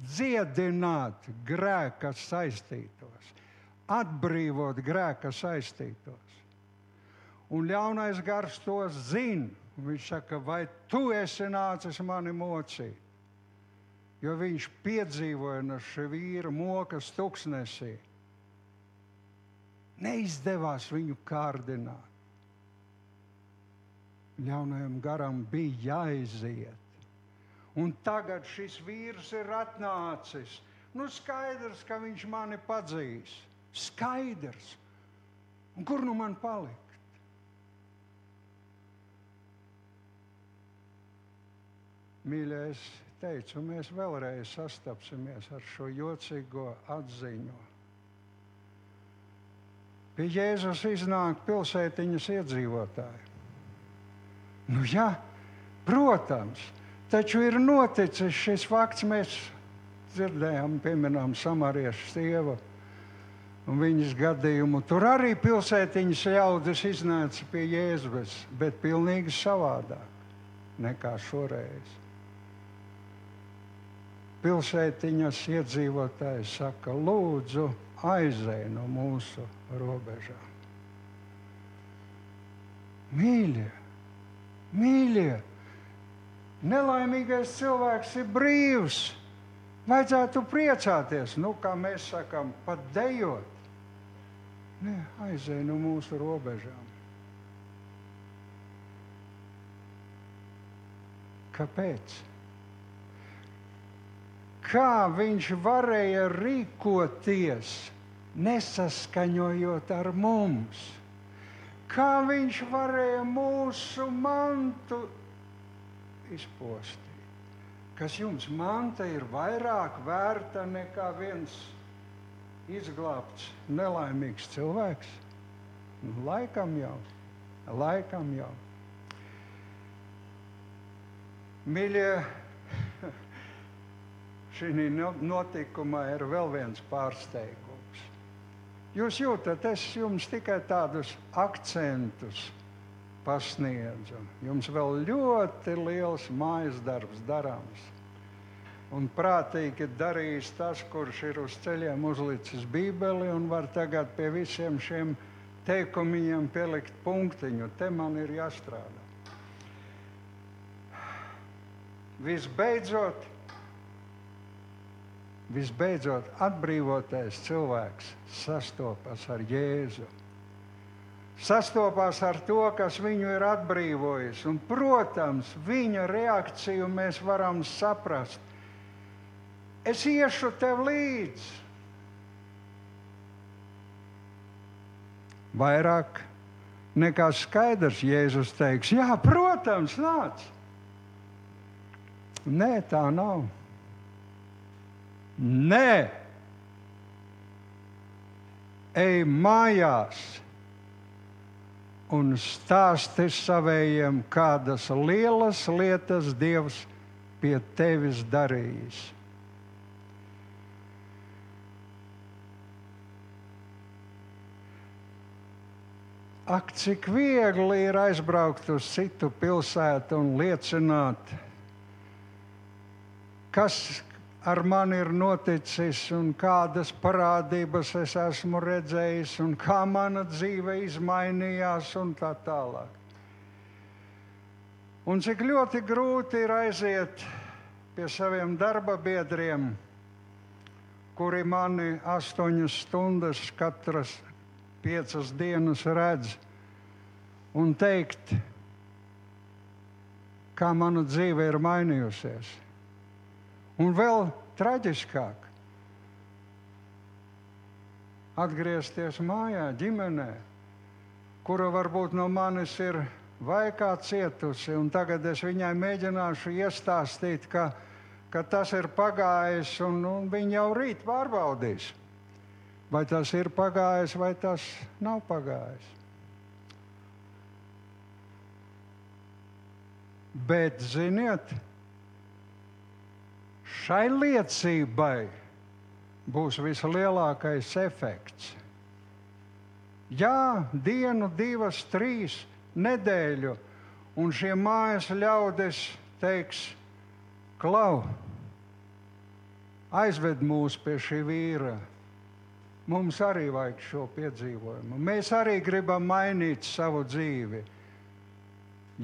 dziedināt grēka saistītos, atbrīvot grēka saistītos. Un ļaunais gars to zina. Viņš saka, vai tu esi nācis mani mocīt? jo viņš piedzīvoja no šī vīra mokas tuksnesī. Neizdevās viņu kārdināt. Ļaunajam garam bija jāiziet. Un tagad šis vīrs ir atnācis. Nu, skaidrs, ka viņš mani padzīs. Skaidrs. Un kur nu man palikt? Mīļais, teicu, mēs vēlreiz sastapsimies ar šo jocīgo atziņu. Pie Jēzus iznāk pilsētiņas iedzīvotāji. Nu, jā, protams, taču ir noticis šis fakts. Mēs dzirdējām, pieminām samariešu sievu un viņas gadījumu. Tur arī pilsētiņas ļaudis iznāca pie Jēzus, bet pilnīgi savādāk nekā šoreiz pilsētiņas iedzīvotāji saka, lūdzu, aizej no mūsu robežām. Mīļie, mīļie, nelaimīgais cilvēks ir brīvs. Vajadzētu priecāties, nu, kā mēs sakām, pat dejot. Nē, aizej no mūsu robežām. Kāpēc? kā viņš varēja rīkoties, nesaskaņojot ar mums. Kā viņš varēja mūsu mantu izpostīt? Kas jums manta ir vairāk vērta nekā viens izglābts, nelaimīgs cilvēks? Nu, laikam jau, laikam jau. Mīļie, [LAUGHS] šī notikumā ir vēl viens pārsteigums. Jūs jūtat, es jums tikai tādus akcentus pasniedzu. Jums vēl ļoti liels mājas darbs darāms. Un prātīgi darījis tas, kurš ir uz ceļiem uzlicis Bībeli un var tagad pie visiem šiem teikumiem pielikt punktiņu. Te man ir jāstrādā. Visbeidzot, visbeidzot atbrīvotais cilvēks sastopas ar Jēzu. Sastopās ar to, kas viņu ir atbrīvojis. Un, protams, viņa reakciju mēs varam saprast. Es iešu tev līdzi. Vairāk nekā skaidrs, Jēzus teiks, jā, protams, nāc. Nē, tā nav. Nē, ej mājās un stāsti savējiem, kādas lielas lietas Dievs pie tevis darījis. Ak, cik viegli ir aizbraukt uz citu pilsētu un liecināt, kas, ar mani ir noticis un kādas parādības es esmu redzējis un kā mana dzīve izmainījās un tā tālāk. Un cik ļoti grūti ir aiziet pie saviem darba biedriem, kuri mani astoņas stundas katras piecas dienas redz un teikt, kā mana dzīve ir mainījusies. Un vēl traģiskāk - atgriezties mājā, ģimenē, kura varbūt no manis ir vai kā cietusi, un tagad es viņai mēģināšu iestāstīt, ka, ka tas ir pagājis, un, un viņa jau rīt pārbaudīs, vai tas ir pagājis, vai tas nav pagājis. Bet, ziniet, šai liecībai būs vislielākais efekts. Jā, dienu, divas, trīs nedēļu, un šie mājas ļaudis teiks, klau, aizved mūs pie šī vīra. Mums arī vajag šo piedzīvojumu. Mēs arī gribam mainīt savu dzīvi.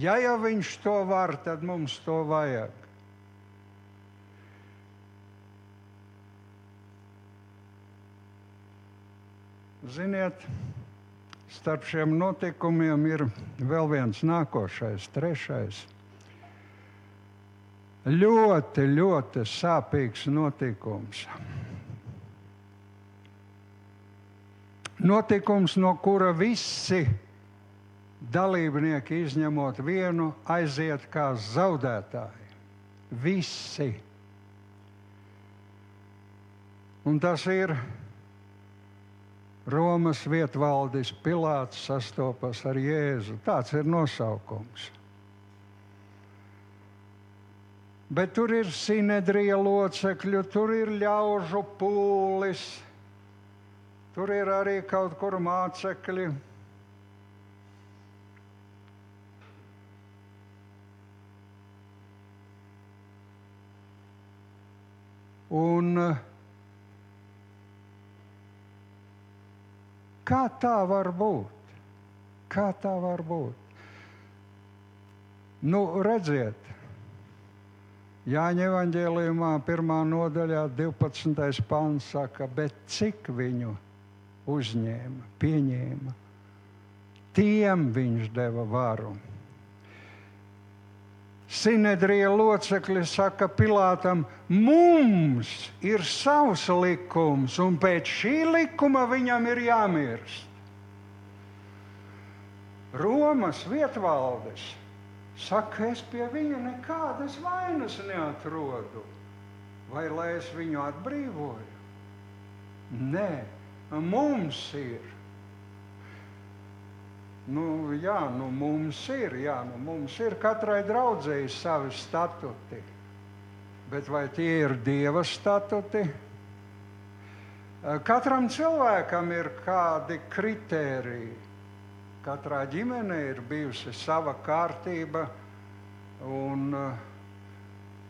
Ja jau viņš to var, tad mums to vajag. Ziniet, starp šiem notikumiem ir vēl viens nākošais, trešais. Ļoti, ļoti sāpīgs notikums. Notikums, no kura visi dalībnieki, izņemot vienu, aiziet kā zaudētāji. Visi. Un tas ir Romas vietvaldis Pilārs sastopas ar Jēzu. Tāds ir nosaukums. Bet tur ir sinedrija locekļu, tur ir ļaužu pūlis, tur ir arī kaut kur mācekļi. Un kā tā var būt? Kā tā var būt? Nu, redziet, Jāņa evanģēlijumā, pirmā nodaļā, 12. pāns saka, bet cik viņu uzņēma, pieņēma, tiem viņš deva varu. Sinedrija locekļi saka Pilātam, mums ir savs likums, un pēc šī likuma viņam ir jāmirst. Romas vietvaldes Saka, es pie viņa nekādas vainas neatrodu. Vai lai es viņu atbrīvoju? Nē, mums ir. Nu, jā, nu mums ir, jā, nu mums ir katrai draudzēji savi statuti. Bet vai tie ir Dieva statuti? Katram cilvēkam ir kādi kritēriji. Katrā ģimenē ir bijusi sava kārtība. Un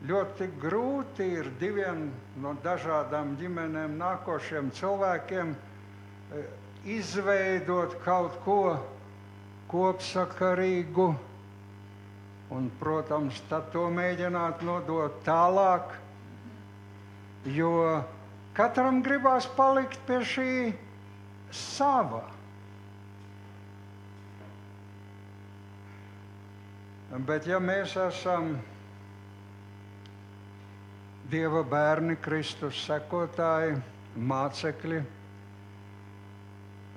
ļoti grūti ir diviem no dažādām ģimenēm nākošiem cilvēkiem izveidot kaut ko kopsakarīgu. Un, protams, tad to mēģināt nodot tālāk, jo katram gribās palikt pie šī sava. Bet ja mēs esam Dieva bērni, Kristus sekotāji, mācekļi,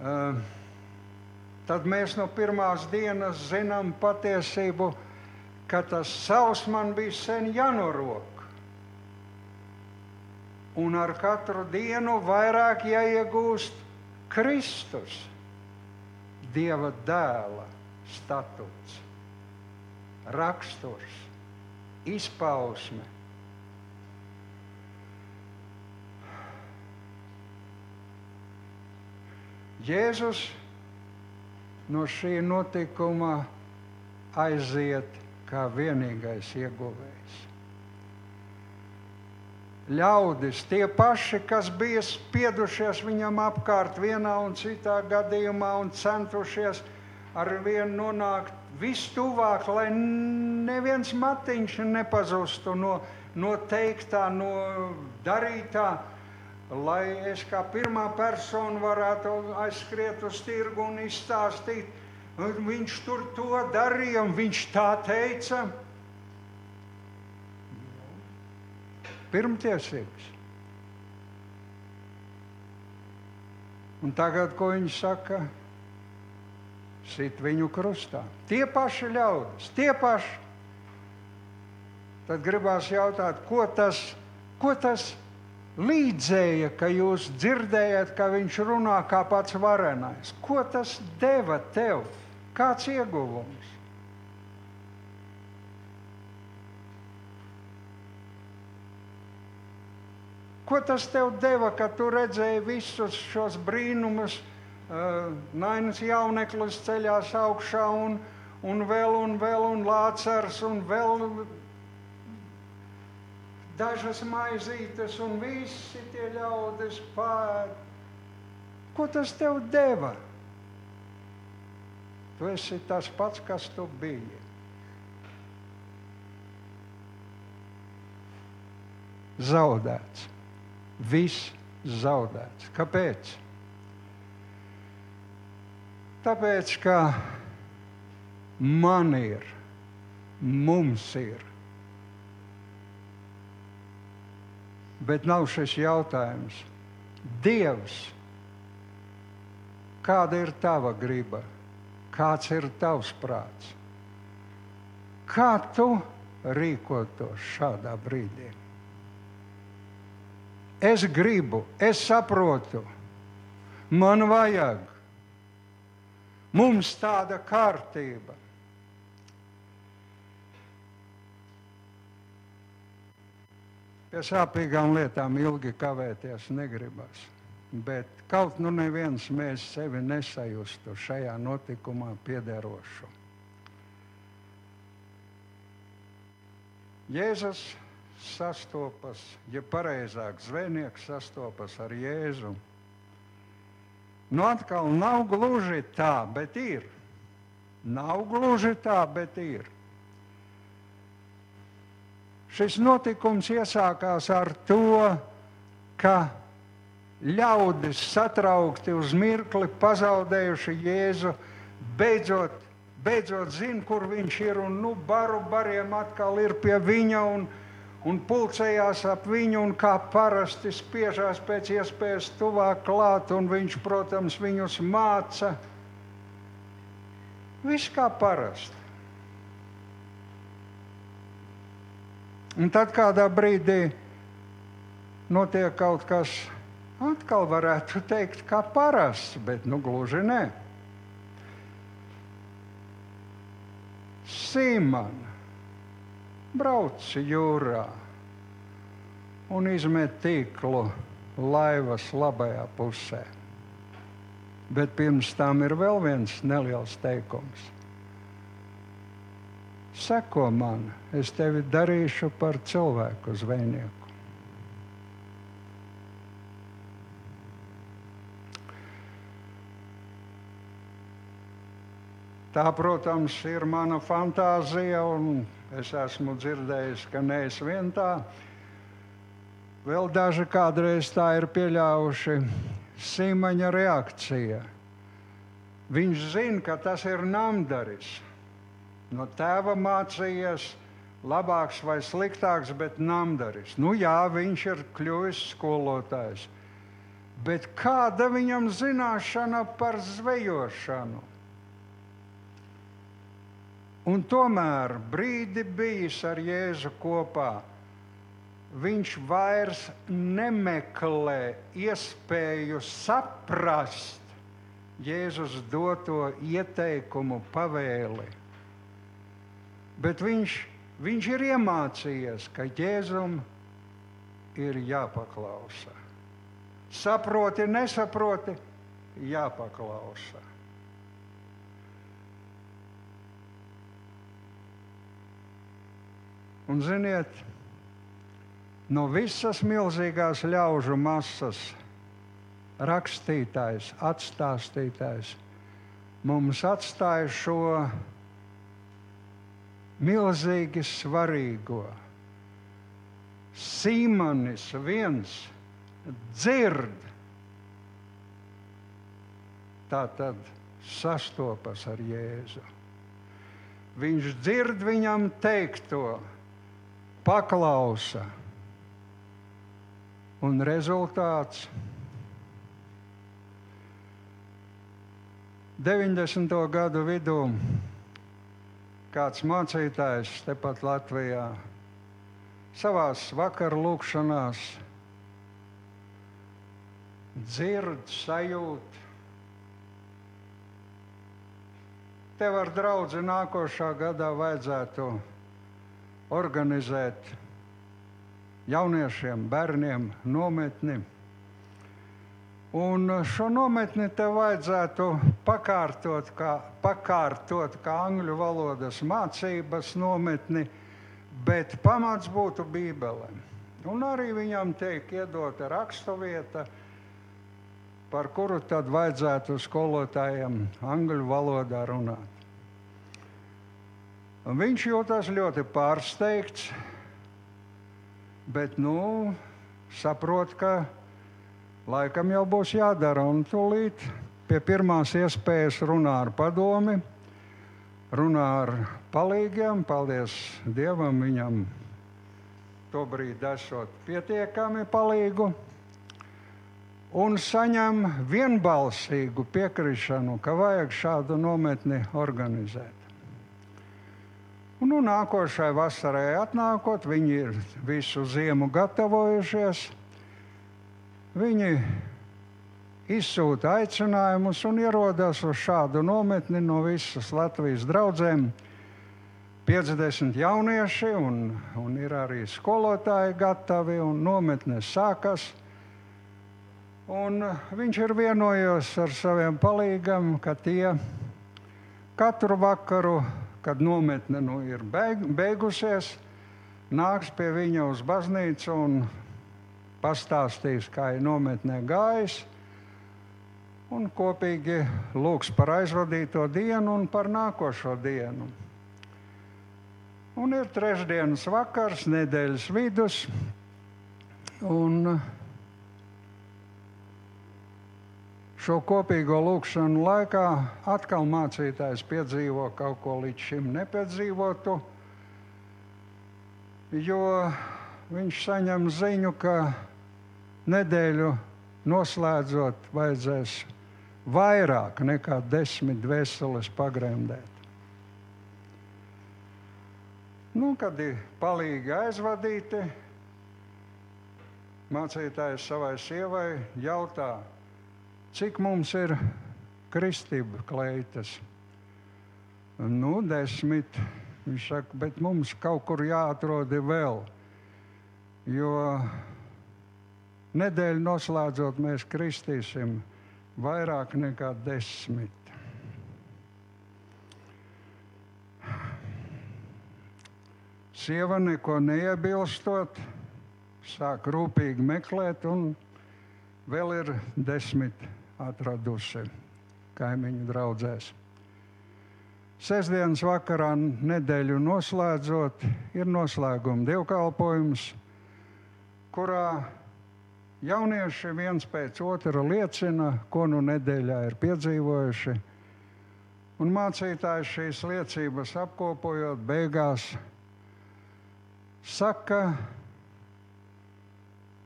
eh, tad mēs no pirmās dienas zinām patiesību, ka tas savs man bija sen jānorok. Un ar katru dienu vairāk jāiegūst Kristus, Dieva dēla statūts raksturs, izpausme. Jēzus no šī notikuma aiziet kā vienīgais ieguvējs. Ļaudis, tie paši, kas bija spiedušies viņam apkārt vienā un citā gadījumā un centušies ar vienu nonākt vistuvāk, lai neviens matiņš nepazustu no, no teiktā, no darītā, lai es kā pirmā persona varētu aizskriet uz tirgu un izstāstīt. Viņš tur to darīja, un viņš tā teica. Pirmtiesības. Un tagad, ko viņš saka? sit viņu krustā. Tie paši ļaudis, tie paši. Tad gribās jautāt, ko tas, ko tas līdzēja, ka jūs dzirdējat, ka viņš runā kā pats varenais? Ko tas deva tev? Kāds ieguvums? Ko tas tev deva, ka tu redzēji visus šos brīnumus? Nainas jauneklis ceļās augšā un, un vēl un vēl un lācars un vēl dažas maizītes un visi tie ļaudis pār. Ko tas tev deva? Tu esi tas pats, kas tu biji. Zaudēts. Viss zaudēts. Kāpēc? Tāpēc, ka man ir, mums ir. Bet nav šis jautājums. Dievs, kāda ir tava griba? Kāds ir tavs prāts? Kā tu rīkotos šādā brīdī? Es gribu, es saprotu, man vajag. Mums tāda kārtība. Pie sāpīgām lietām ilgi kavēties negribas. Bet kaut nu neviens mēs sevi nesajustu šajā notikumā piederošu. Jēzus sastopas, ja pareizāk zvejnieks sastopas ar Jēzu. Nu, atkal nav gluži tā, bet ir. Nav gluži tā, bet ir. Šis notikums iesākās ar to, ka ļaudis satraukti uz mirkli pazaudējuši Jēzu, beidzot, beidzot zina, kur viņš ir. Un nu, baru bariem atkal ir pie viņa. Un, un pulcējās ap viņu, un kā parasti spiežās pēc iespējas tuvāk klāt, un viņš, protams, viņus māca. Viss kā parasti. Un tad kādā brīdī notiek kaut kas, atkal varētu teikt, kā parasts, bet nu gluži nē. Simona brauc jūrā un izmet tīklu laivas labajā pusē. Bet pirms tam ir vēl viens neliels teikums. Seko man, es tevi darīšu par cilvēku zvejnieku. Tā, protams, ir mana fantāzija, un Es esmu dzirdējis, ka neesmu vien tā. Vēl daži kādreiz tā ir pieļāvuši Sīmaņa reakcija. Viņš zina, ka tas ir namdaris. No tēva mācījies labāks vai sliktāks, bet namdaris. Nu jā, viņš ir kļuvis skolotājs. Bet kāda viņam zināšana par zvejošanu? Un tomēr brīdi bijis ar Jēzu kopā, viņš vairs nemeklē iespēju saprast Jēzus doto ieteikumu, pavēli. Bet viņš, viņš ir iemācījies, ka Jēzum ir jāpaklausa. Saproti, nesaproti, jāpaklausa. Un, ziniet, no visas milzīgās ļaužu masas rakstītājs, atstāstītājs mums atstāja šo milzīgi svarīgo. Sīmanis viens dzird, tā tad sastopas ar Jēzu. Viņš dzird viņam teikto paklausa. Un rezultāts 90. gadu vidū kāds mācītājs tepat Latvijā savā vakarā lūkšanās dzird, sajūt. Tev ar draugu nākošā gadā vajadzētu organizēt jauniešiem, bērniem nometni. Un šo nometni tev vajadzētu pakārtot kā, pakārtot kā angļu valodas mācības nometni, bet pamats būtu Bībele. Un arī viņam tiek iedota raksturvieta, par kuru tad vajadzētu skolotājiem angļu valodā runāt. Un viņš jūtas ļoti pārsteigts, bet nu, saprot, ka laikam jau būs jādara. Un tūlīt pie pirmās iespējas runā ar padomi, runā ar palīgiem. Paldies Dievam, viņam tobrīd esot pietiekami palīgu. Un saņem vienbalsīgu piekrišanu, ka vajag šādu nometni organizēt. Un, nu, nākošai vasarai atnākot, viņi ir visu ziemu gatavojušies. Viņi izsūta aicinājumus un ierodas uz šādu nometni no visas Latvijas draugiem. 50 jaunieši, un, un ir arī skolotāji gatavi, un nometne sākas. Un viņš ir vienojies ar saviem palīgiem, ka tie katru vakaru kad nometne nu ir beig, beigusies, nāks pie viņa uz baznīcu un pastāstīs, kā ir nometnē gājis. Un kopīgi lūgs par aizvadīto dienu un par nākošo dienu. Un ir trešdienas vakars, nedēļas vidus. Un Šo kopīgo lūkšanu laikā atkal mācītājs piedzīvo kaut ko līdz šim nepiedzīvotu, jo viņš saņem ziņu, ka nedēļu noslēdzot vajadzēs vairāk nekā desmit dvēseles pagremdēt. Nu, kad ir palīgi aizvadīti, mācītājs savai sievai jautā, Cik mums ir kristība kleitas? Nu, desmit. Viņš saka, bet mums kaut kur jāatrod vēl. Jo nedēļu noslēdzot, mēs kristīsim vairāk nekā desmit. Sieva neko neiebilstot, sāk rūpīgi meklēt, un vēl ir desmit atradusi kaimiņu draugzēs. Sesdienas vakarā nedēļu noslēdzot, ir noslēguma dievkalpojums, kurā jaunieši viens pēc otra liecina, ko nu nedēļā ir piedzīvojuši. Un mācītājs šīs liecības apkopojot, beigās saka,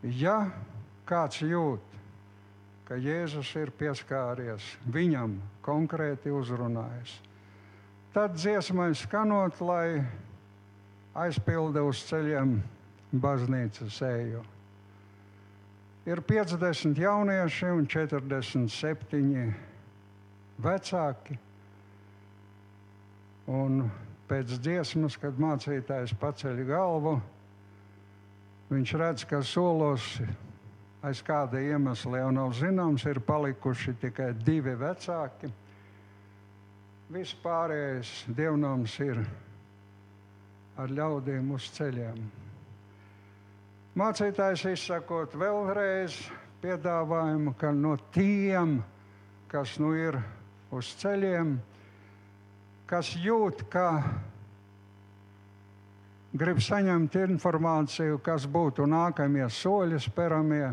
ja kāds jūt, ka Jēzus ir pieskāries, viņam konkrēti uzrunājis. Tad dziesmai skanot, lai aizpilda uz ceļiem baznīcas eju. Ir 50 jaunieši un 47 vecāki. Un pēc dziesmas, kad mācītājs paceļ galvu, viņš redz, ka solos aiz kāda iemesla jau nav zināms, ir palikuši tikai divi vecāki. Vispārējais dievnams ir ar ļaudīm uz ceļiem. Mācītājs izsakot vēlreiz piedāvājumu, ka no tiem, kas nu ir uz ceļiem, kas jūt, ka grib saņemt informāciju, kas būtu nākamie soļi speramie,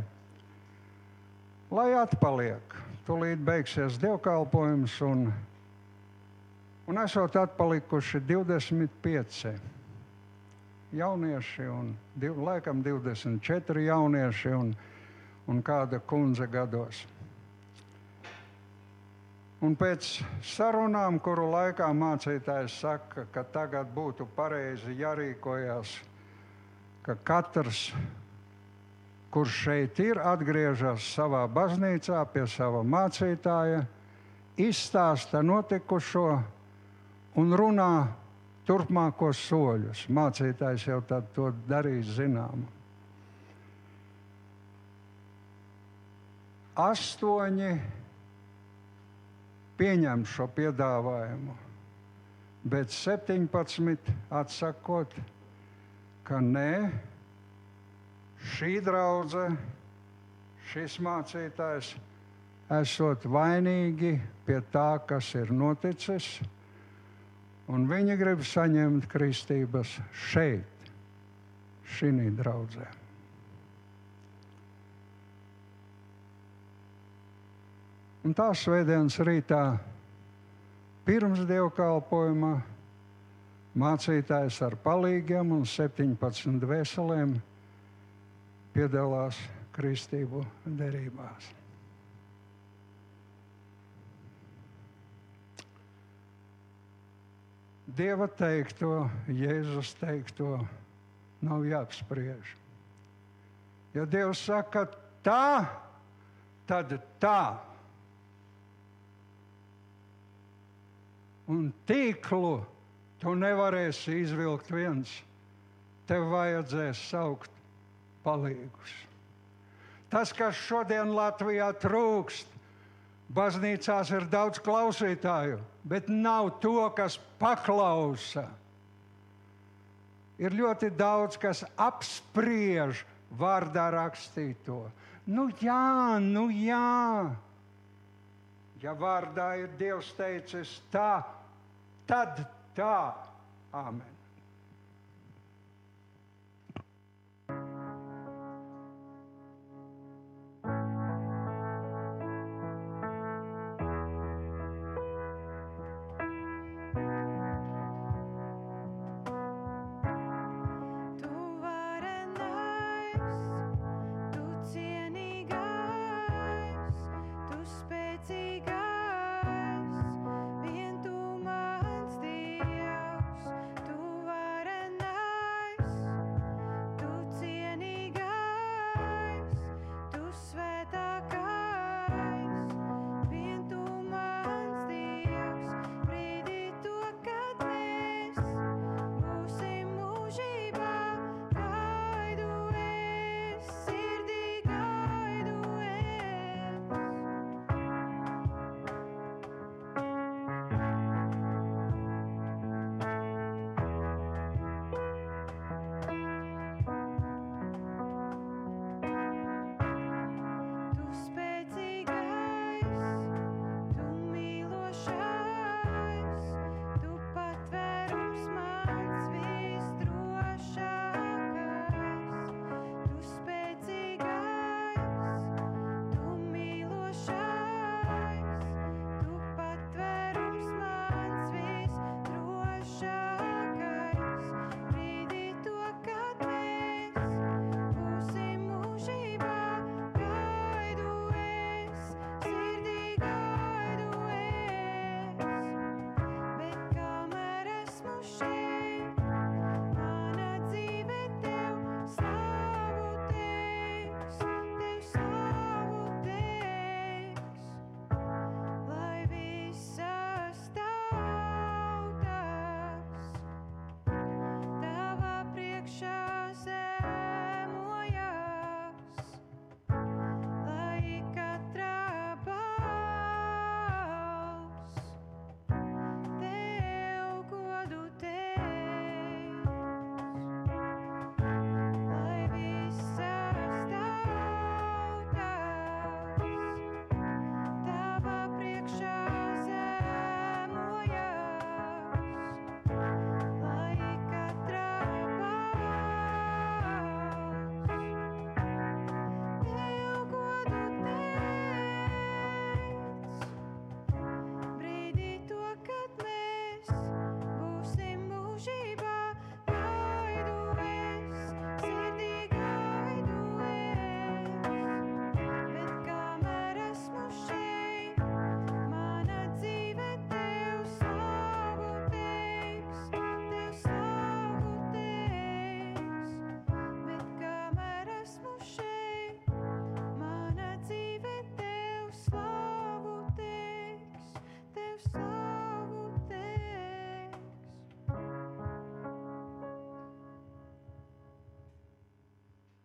lai atpaliek. Tūlīt beigsies dievkalpojums, un, un esot atpalikuši 25 jaunieši, un div, laikam 24 jaunieši un, un kāda kundze gados. Un pēc sarunām, kuru laikā mācītājs saka, ka tagad būtu pareizi jārīkojas, ka katrs kurš šeit ir, atgriežas savā baznīcā pie sava mācītāja, izstāsta notikušo un runā turpmākos soļus. Mācītājs jau to darīs zināmu. Astoņi pieņem šo piedāvājumu, bet 17 atsakot, ka nē, šī draudzene, šis mācītājs, esot vainīgi pie tā, kas ir noticis, un viņi grib saņemt kristības šeit, šī draudzē. Un tā svētdienas rītā pirms dievkalpojuma mācītājs ar palīgiem un 17 veselēm piedalās kristību derībās. Dieva teikto, Jēzus teikto nav jāapspriež. Ja Dievs saka tā, tad tā. Un tīklu tu nevarēsi izvilkt viens. Tev vajadzēs saukt palīgus. Tas, kas šodien Latvijā trūkst, baznīcās ir daudz klausītāju, bet nav to, kas paklausa. Ir ļoti daudz, kas apspriež vārdā rakstīto. Nu, jā, nu, jā. Ja vārdā ir Dievs teicis tā, tad tā. Āmen.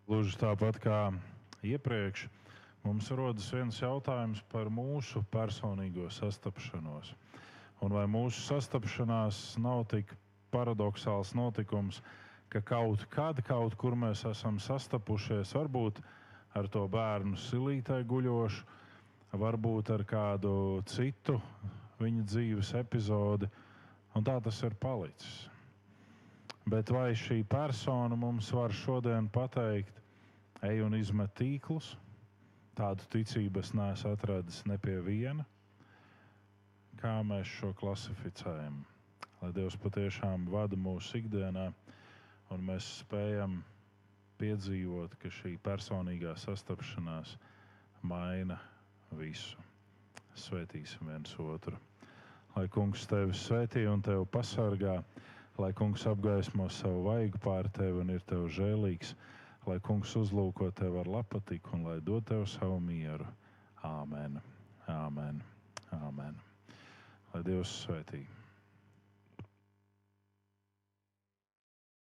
Gluži tāpat kā iepriekš, mums rodas viens jautājums par mūsu personīgo sastapšanos. Un vai mūsu sastapšanās nav tik paradoxāls notikums, ka kaut kad, kaut kur mēs esam sastapušies, varbūt ar to bērnu silītē guļošu, varbūt ar kādu citu viņa dzīves epizodi, un tā tas ir palicis. Bet vai šī persona mums var šodien pateikt, ej un izmet tīklus, tādu ticību es neesmu atradis ne pie viena. Kā mēs šo klasificējam? Lai Dievs patiešām vada mūsu ikdienā, un mēs spējam piedzīvot, ka šī personīgā sastapšanās maina visu. Svētīsim viens otru. Lai Kungs tevi svētī un tevi pasargā, lai Kungs apgaismo savu vaigu pār tevi un ir tev žēlīgs lai kungs uzlūko tevi ar lapatiku un lai dod tev savu mieru. Āmen, āmen, āmen. Lai Dievs svētī.